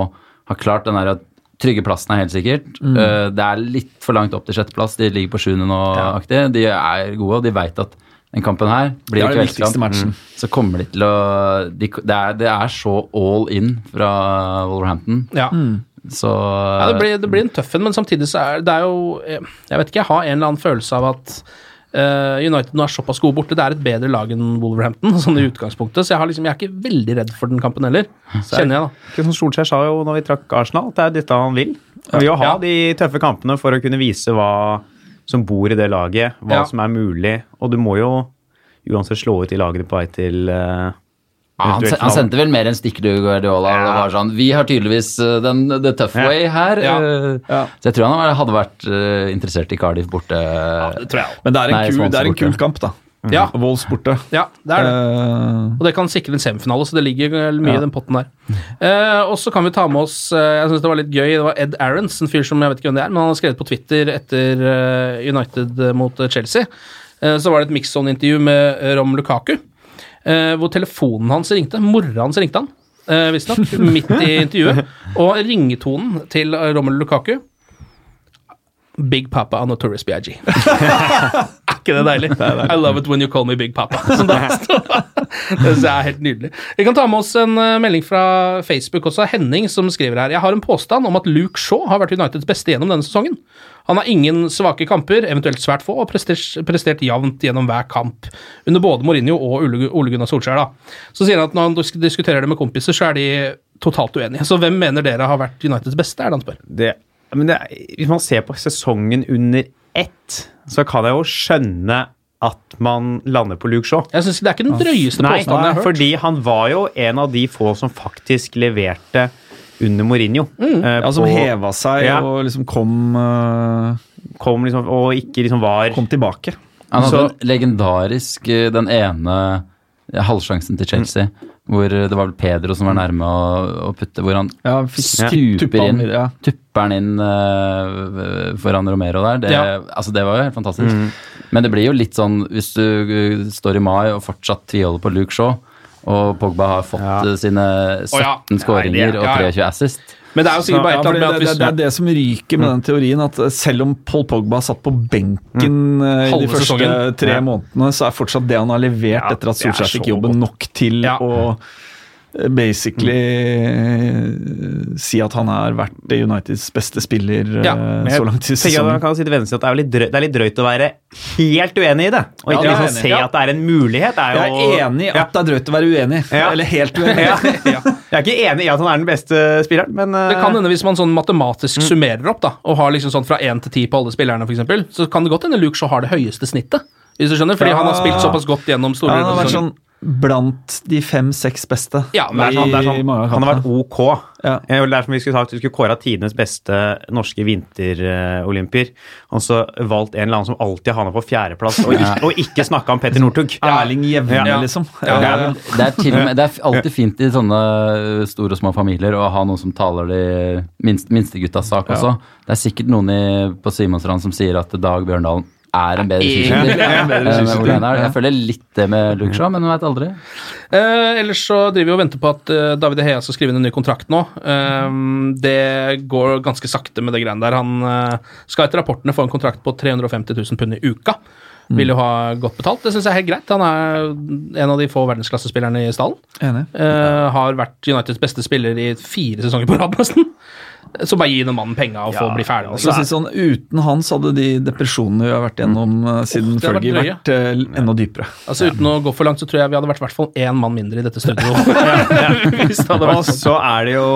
har klart den der trygge plassen er helt sikkert. Eh, det er litt for langt opp til sjetteplass. De ligger på sjuende nå, aktig. De er gode, og de veit at den kampen her blir Det er kveldskamp. viktigste matchen. Mm. Så kommer de til å de, det, er, det er så all in fra Wolverhampton. ja. Så Ja, det blir, det blir en tøff en, men samtidig så er det er jo eh, Jeg vet ikke, jeg har en eller annen følelse av at United nå er såpass gode borte. Det er et bedre lag enn Wolverhampton, sånn i utgangspunktet. Så jeg, har liksom, jeg er ikke veldig redd for den kampen heller, kjenner jeg, da. Kristian Solskjær sa jo når vi trakk Arsenal, at det er dette han vil. Han vil jo ha Ja. de tøffe kampene for å kunne vise hva som bor i det laget, hva Ja. som er mulig. Og du må jo uansett slå ut de lagene på vei til uh, Ja, han, han sendte vel mer enn stikk du, Guardiola. og Det var sånn, Vi har tydeligvis eh, den, the tough Ja. way her. Ja. eh, Så jeg tror han hadde vært eh, interessert i Cardiff borte. Det tror jeg også. Men det er en, Nei, kul, det er en kul kamp, da. Ja. Wolves borte. Ja, det er det. Uh, Og det kan sikre en semifinale, så det ligger mye Ja. i den potten der. Uh, og så kan vi ta med oss uh, Jeg synes det var litt gøy. Det var Ed Arons en fyr som jeg vet ikke hvem det er, men han har skrevet på Twitter etter United mot Chelsea. Eh, så var det et mix-on-intervju med Rom Lukaku, hvor telefonen hans ringte. Mora hans ringte han, uh, visstnok, midt i intervjuet. Og ringetonen til Rommel Romelu Lukaku Big Papa av Notorious B.I.G. er ikke det deilig? I love it when you call me Big Papa. Det er helt nydelig. Vi kan ta med oss en eh, melding fra Facebook også, Henning, som skriver her. Jeg har en påstand om at Luke Shaw har vært Uniteds beste gjennom denne sesongen. Han har ingen svake kamper, eventuelt svært få, og prestert, prestert jevnt gjennom hver kamp. Under både Mourinho og Ole, Gunnar Solskjær. Da. Så sier han at når han diskuterer det med kompiser, så er de totalt uenige. Så hvem mener dere har vært Uniteds beste, er det han spør. det, men det, Hvis man ser på sesongen under ett, så kan jeg jo skjønne at man lander på Luke Shaw. Jeg synes Det er ikke den drøyeste Nei, påstanden jeg har hørt. fordi han var jo en av de få som faktisk leverte under Mourinho. Mm. eh, ja, som på- heva seg Ja. og liksom kom, uh, kom liksom, og ikke liksom var kom tilbake. Han hadde Så- en legendarisk eh, den ene ja, halvsjansen til Chelsea, hvor det var vel Pedro som var nærme å, å putte, hvor han Ja, stuper inn, ja. tupper han inn uh, foran Romero der. Det, Ja. altså, det var jo helt fantastisk. Men det blir jo litt sånn, hvis du eh, står i mai og fortsatt tviholder på Luke Shaw, og Pogba har fått eh, sine 17 ja. skåringer og ja, ja. 23 assist. Men det er jo sikkert bare et eller det, annet med at hvis... det er det som ryker med den teorien, at selv om Paul Pogba satt på benken mm. i de første sesongen. tre månedene, så er fortsatt det han har levert etter at det Solskjær fikk jobben, nok til å eh, basically eh, si at han har vært Uniteds beste spiller eh, Ja, Men så langt i sesongen. man kan si til venstre at det er, drøyt, det er litt drøyt å være helt uenig i det. Og ikke ja, liksom enig i. se Ja. at det er en mulighet. Er Jeg er enig i at det er drøyt å være uenig, Ja. eller helt uenig. ja. Jeg er ikke enig i at han er den beste spilleren, men Det eh, kan hende hvis man sånn matematisk summerer opp da, og har liksom sånn fra 1 til 10 på alle spillerne, for eksempel, så kan det godt hende Luke Shaw har det høyeste snittet. Hvis du skjønner, Fordi Ja. han har spilt såpass godt gjennom store Ja, blant de fem-seks beste. Ja, det er sånn, det er sånn, han har vært ok. Ja. Eh, Det er som vi skulle sagt, vi skulle kåre tidenes beste norske vinterolympier. Og så valgt en eller annen som alltid havna på fjerdeplass, og, ikke- og ikke snakka om Petter Northug. Erling Jevne, Ja. liksom. Ja, Det er, det, er til og med, det er alltid fint i sånne store og små familier å ha noen som taler de minst, minsteguttas sak også. Det er sikkert noen i, på Simonsrand som sier at Dag Bjørndalen er en bedre skiskytter. Er. Ja. Jeg føler litt det med Luke Shaw, men man veit aldri. Eh, ellers så driver vi og venter på at eh, David Hea skal skrive inn en ny kontrakt nå. Eh, det går ganske sakte med det greiene der. Han eh, skal etter rapportene få en kontrakt på 350 000 pund i uka. Vil jo ha godt betalt. Det syns jeg er helt greit. Han er en av de få verdensklassespillerne i stallen. Enig. Eh, har vært Uniteds beste spiller i fire sesonger på rad, nesten. Så bare gi den mannen penga og få bli ferdig med Så det. sånn, Uten han så hadde de depresjonene vi har vært gjennom eh, siden oh, har vært vært uh, enda dypere. Altså Uten å gå for langt, så tror jeg vi hadde vært i hvert fall én mann mindre i dette studio. Hvis det hadde Og sånn. så er det jo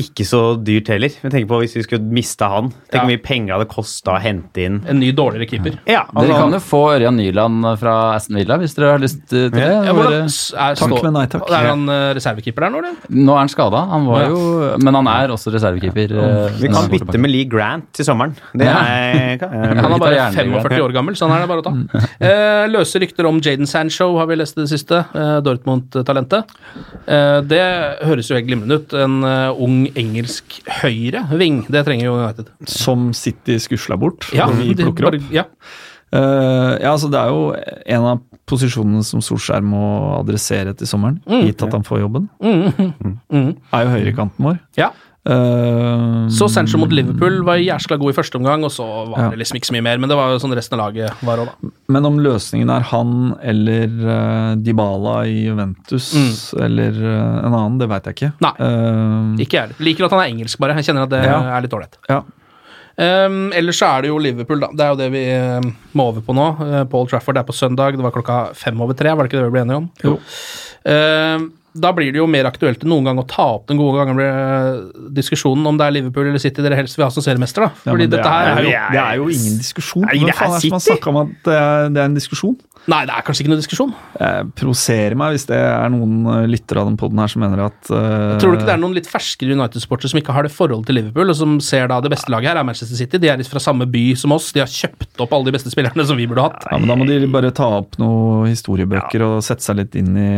ikke så dyrt heller. Jeg tenker på Hvis vi skulle mista han, tenk Ja. hvor mye penger det kosta å hente inn En ny, dårligere keeper. Ja, Dere altså, kan jo få Ørjan Nyland fra Aston Villa hvis dere har lyst til det. Ja, hvordan, er, stå- men nei takk. Er han eh, reservekeeper der nå, eller? Nå er han skada, han var Ja. jo Men han er også reservekeeper. eh, vi kan bytte med Lee Grant til sommeren. Det er, kan, Han er bare 45 år gammel, så han er det bare å ta. Eh, løse rykter om Jaden Sancho har vi lest i det siste. Eh, Dortmund-talentet. Eh, det høres jo helt glimrende ut. En ung engelsk høyre ving. Det trenger jo United. Som City skusla bort, Ja, og vi plukker opp. Ja. Uh, ja, altså Det er jo en av posisjonene som Solskjær må adressere til sommeren, gitt at han får jobben. Er jo høyrekanten vår. ja. Eh, Så Sancho mot Liverpool var jæskla god i første omgang, og så var Ja. det liksom ikke så mye mer. Men det var jo sånn resten av laget var òg, da. Men om løsningen er han eller uh, Dybala i Juventus eller uh, en annen, det veit jeg ikke. Nei. Eh, Ikke jeg heller. Liker at han er engelsk, bare. Jeg kjenner at det Ja. er litt ålreit. ja. Um, ellers så er det jo Liverpool, da. Det er jo det vi eh, må over på nå. Uh, Paul Trafford er på søndag. Det var klokka fem over tre, var det ikke det vi ble enige om? Jo. Da blir det jo mer aktuelt enn noen gang å ta opp den gode gamle med diskusjonen om det er Liverpool eller City dere helst vil ha som seriemester. da. Ja, Fordi men det, dette her er er jo, det er jo ingen diskusjon. Nei, det er faen er det som har City. om at det er, det er en diskusjon? Nei, det er kanskje ikke noe diskusjon. Jeg provoserer meg hvis det er noen eh, lyttere av den poden her som mener at uh, Tror du ikke det er noen litt ferskere United-sportere som ikke har det forholdet til Liverpool, og som ser da det beste laget her er Manchester City? De er litt fra samme by som oss, de har kjøpt opp alle de beste spillerne som vi burde hatt. ja, men Da må de bare ta opp noen historiebøker og sette seg litt inn i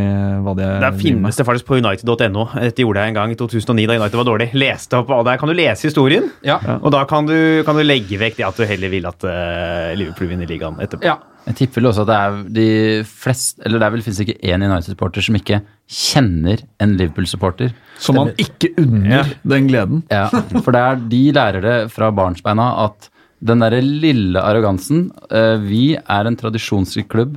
hva de Der driver finnes det faktisk på United.no. Dette gjorde jeg en gang i 2009 da United var dårlig. Leste opp, og Der kan du lese historien, Ja. og da kan du, kan du legge vekk det at du heller vil at uh, Liverpool vinner ligaen etterpå. Ja. Jeg tipper vel også at det er de fleste Eller det er vel finnes ikke én United-supporter som ikke kjenner en Liverpool-supporter. Som man ikke unner den gleden. Ja, for det er, de lærer det fra barnsbeina at den derre lille arrogansen eh, Vi er en tradisjonsrik klubb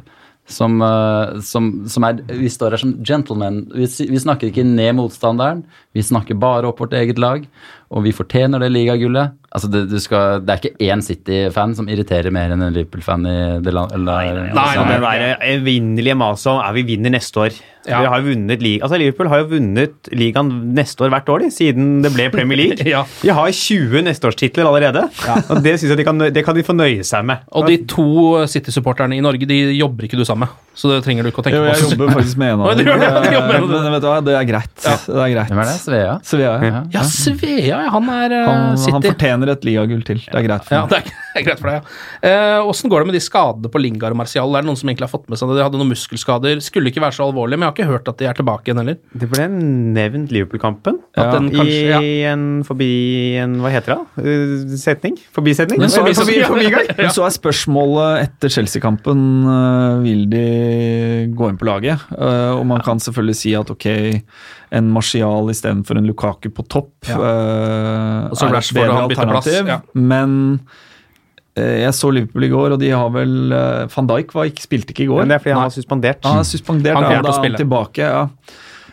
som, eh, som, som er Vi står her som gentlemen. Vi, vi snakker ikke ned motstanderen. Vi snakker bare opp vårt eget lag. Og vi fortjener det ligagullet. Altså det, du skal, det er ikke én City-fan som irriterer mer enn en Liverpool-fan i det landet. Nei, altså, det der evinnelige maset om er vi vinner neste år. Ja. Vi har vunnet liga. Altså, Liverpool har jo vunnet ligaen neste år hvert år, de, siden det ble Premier League. Ja. De har 20 nesteårstitler allerede, og det synes jeg de kan, det kan de få nøye seg med. Og de to City-supporterne i Norge, de jobber ikke du sammen med, så det trenger du ikke å tenke Jo, jeg på. jobber faktisk med en av dem. Men vet du hva, det er greit. Det er greit. Hvem er det? Svea? Svea, ja. Ja, Svea, ja, han er eh, Han, han fortjener et ligagull til. Det er greit for Ja, meg. det er, det er greit for deg, ja. Åssen går det med de skadene på Lingard og Martial? Er det noen som egentlig har fått med seg det? De hadde noen muskelskader. Skulle ikke være så alvorlig, men jeg har ikke hørt at de er tilbake igjen heller. Det ble nevnt Liverpool-kampen. Ja. den ja. I en forbi en Hva heter det? Uh, setning? Forbisetning? Men så, er, Forbi- forbigang? men så er spørsmålet etter Chelsea-kampen øh, Vil de gå inn på laget? Øh, og man kan selvfølgelig si at ok, en Martial istedenfor en Lukaku på topp ja. Er et bedre alternativ. ja. Men jeg så Liverpool i går, og de har vel øh, Van Dijk var ikke, spilte ikke i går. Men det er fordi han var suspendert. Han er suspendert, Han ja, da er han tilbake. ja.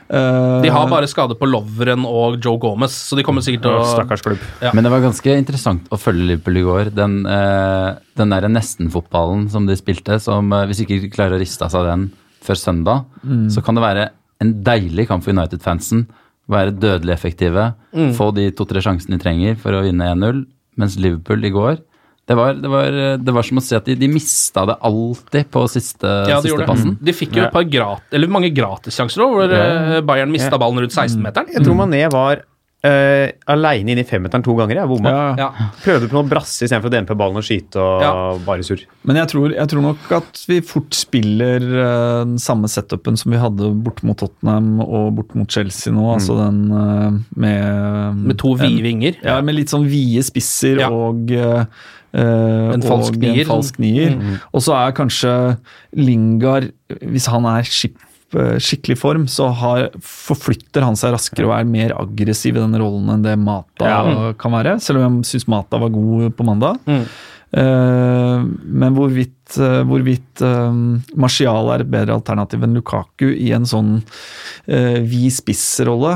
Øh, De har bare skade på Lovren og Joe Gomez, så de kommer sikkert til å Stakkars klubb. Ja. Men det var ganske interessant å følge Liverpool i går. Den, eh, den der nesten-fotballen som de spilte, som hvis hvis ikke klarer å riste av seg den før søndag, så kan det være en deilig kamp for United-fansen. Være dødelig effektive, få de to-tre sjansene de trenger for å vinne 1-0. Mens Liverpool i går det var, det, var, det var som å si at de, de mista det alltid på siste, Ja, de siste passen. De fikk jo et par grat, eller mange gratissjanser òg, hvor eh, Bayern mista ballen rundt 16-meteren. Jeg tror Mané var uh, aleine inne i femmeteren to ganger. Jeg bomma. ja. Ja. Prøvde på noe brasse istedenfor å dempe ballen og skyte og Ja. bare surr. Men jeg tror, jeg tror nok at vi fort spiller uh, den samme setupen som vi hadde bort mot Tottenham og bort mot Chelsea nå. Altså den uh, med Med to vide vinger. Ja, med litt sånn vide spisser Ja. og eh, eh, En falsk nier. En falsk nier. Og så er kanskje Lingard, hvis han er skip, eh, skikkelig form, så har, forflytter han seg raskere og er mer aggressiv i den rollen enn det Mata kan være. Selv om jeg syns Mata var god på mandag. Mm. Eh, men hvorvidt, eh, hvorvidt eh, Martial er et bedre alternativ enn Lukaku i en sånn vid spissrolle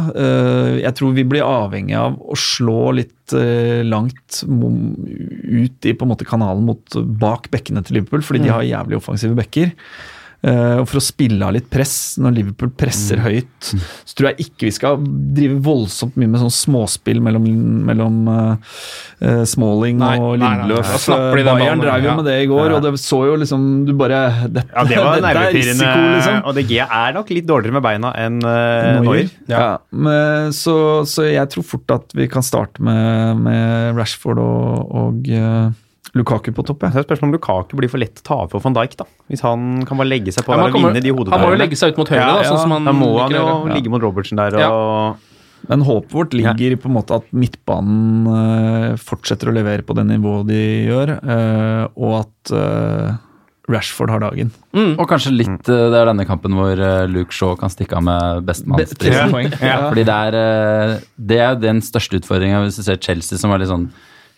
Jeg tror vi blir avhengig av å slå litt langt ut i på en måte kanalen mot bak bekkene til Liverpool, fordi de har jævlig offensive bekker. Eh, og For å spille av litt press når Liverpool presser høyt, så tror jeg ikke vi skal drive voldsomt mye med sånn småspill mellom, mellom eh, Smalling Nei, og Lindløf. nei, nei. Bayern drev jo med det i går, Ja. og det så jo liksom Du bare Dette, Ja, det var dette er risiko, liksom. Og De Gea er nok litt dårligere med beina enn uh, Neuer. Ja. men, så, så jeg tror fort at vi kan starte med, med Rashford og, og eh, Lukaku på topp. Så Det er det spørsmål om Lukaku blir for lett å ta for van Dijk. da. Hvis han kan bare legge seg på Ja, der og vinne de Han må jo legge seg ut mot høyre, da, sånn som han Da må han jo å ligge mot Robertsen der Ja. og Men håpet vårt ligger på en måte at midtbanen eh, fortsetter å levere på det nivået de gjør, eh, og at eh, Rashford har dagen. Og kanskje litt Det er denne kampen hvor Luke Shaw kan stikke av med bestemannsprisen. Ja. Fordi det er, det er den største utfordringa hvis du ser Chelsea, som var litt sånn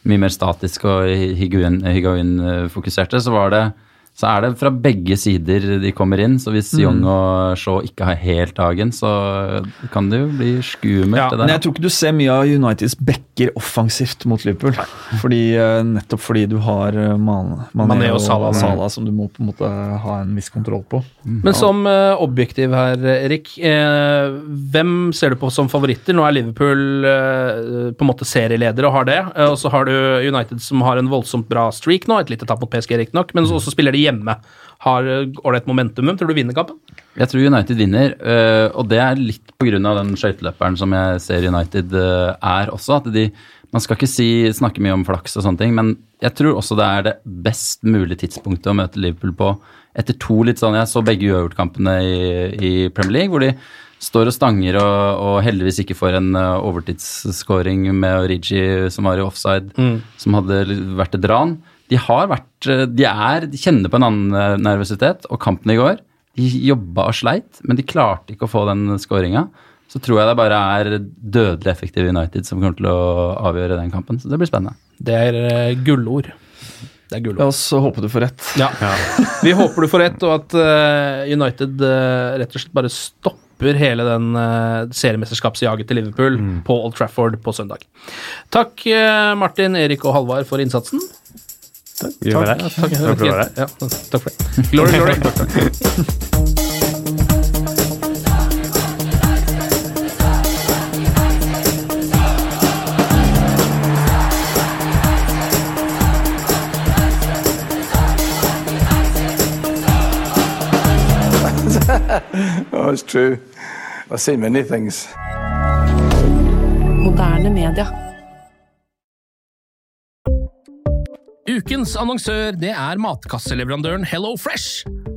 mye mer statisk og higuin-fokuserte. Så var det så er det fra begge sider de kommer inn. Så hvis Mm. Young og Shaw ikke har helt dagen, så kan det jo bli skummelt. det Men jeg tror ikke du ser mye av Uniteds backer offensivt mot Liverpool. Fordi, eh, nettopp fordi du har eh, Mané, Mané og og Salah. Salah, som du må på en måte ha en viss kontroll på. Men som eh, objektiv her, Erik, hvem ser du på som favoritter? Nå er Liverpool på en måte serieleder og har det, og så har du United som har en voldsomt bra streak nå, et lite tap mot PSG riktignok, men også spiller de hjemme. Har eh, ålreit momentum. Hvem tror du vinner kampen? Jeg tror United vinner, øh, og det er litt pga. den skøyteløperen som jeg ser United øh, er også. at de, Man skal ikke si, snakke mye om flaks og sånne ting, men jeg tror også det er det best mulige tidspunktet å møte Liverpool på. Etter to litt sånn Jeg så begge uavgjortkampene i, i Premier League, hvor de står og stanger og, og heldigvis ikke får en øh, overtidsscoring med Origi som var i offside, som hadde vært et ran. De har vært øh, De er De kjenner på en annen øh, nervøsitet, og kampen i går de jobba og sleit, men de klarte ikke å få den skåringa. Så tror jeg det bare er dødelig effektive United som kommer til å avgjøre den kampen. Så det blir spennende. Det er eh, gullord. Det er La Og oss håpe du får rett. Ja. Vi håper du får rett, og at eh, United eh, rett og slett bare stopper hele den uh, seriemesterskapsjaget til Liverpool på Old Trafford på søndag. Takk, uh, Martin, Erik og Halvard, for innsatsen. Vi gjør det. Takk, Takk for det. Ja, takk for det. Glory, glory. Oh, it's true. I've seen many things. Moderne media. Ukens annonsør det er matkasseleverandøren Hello Fresh.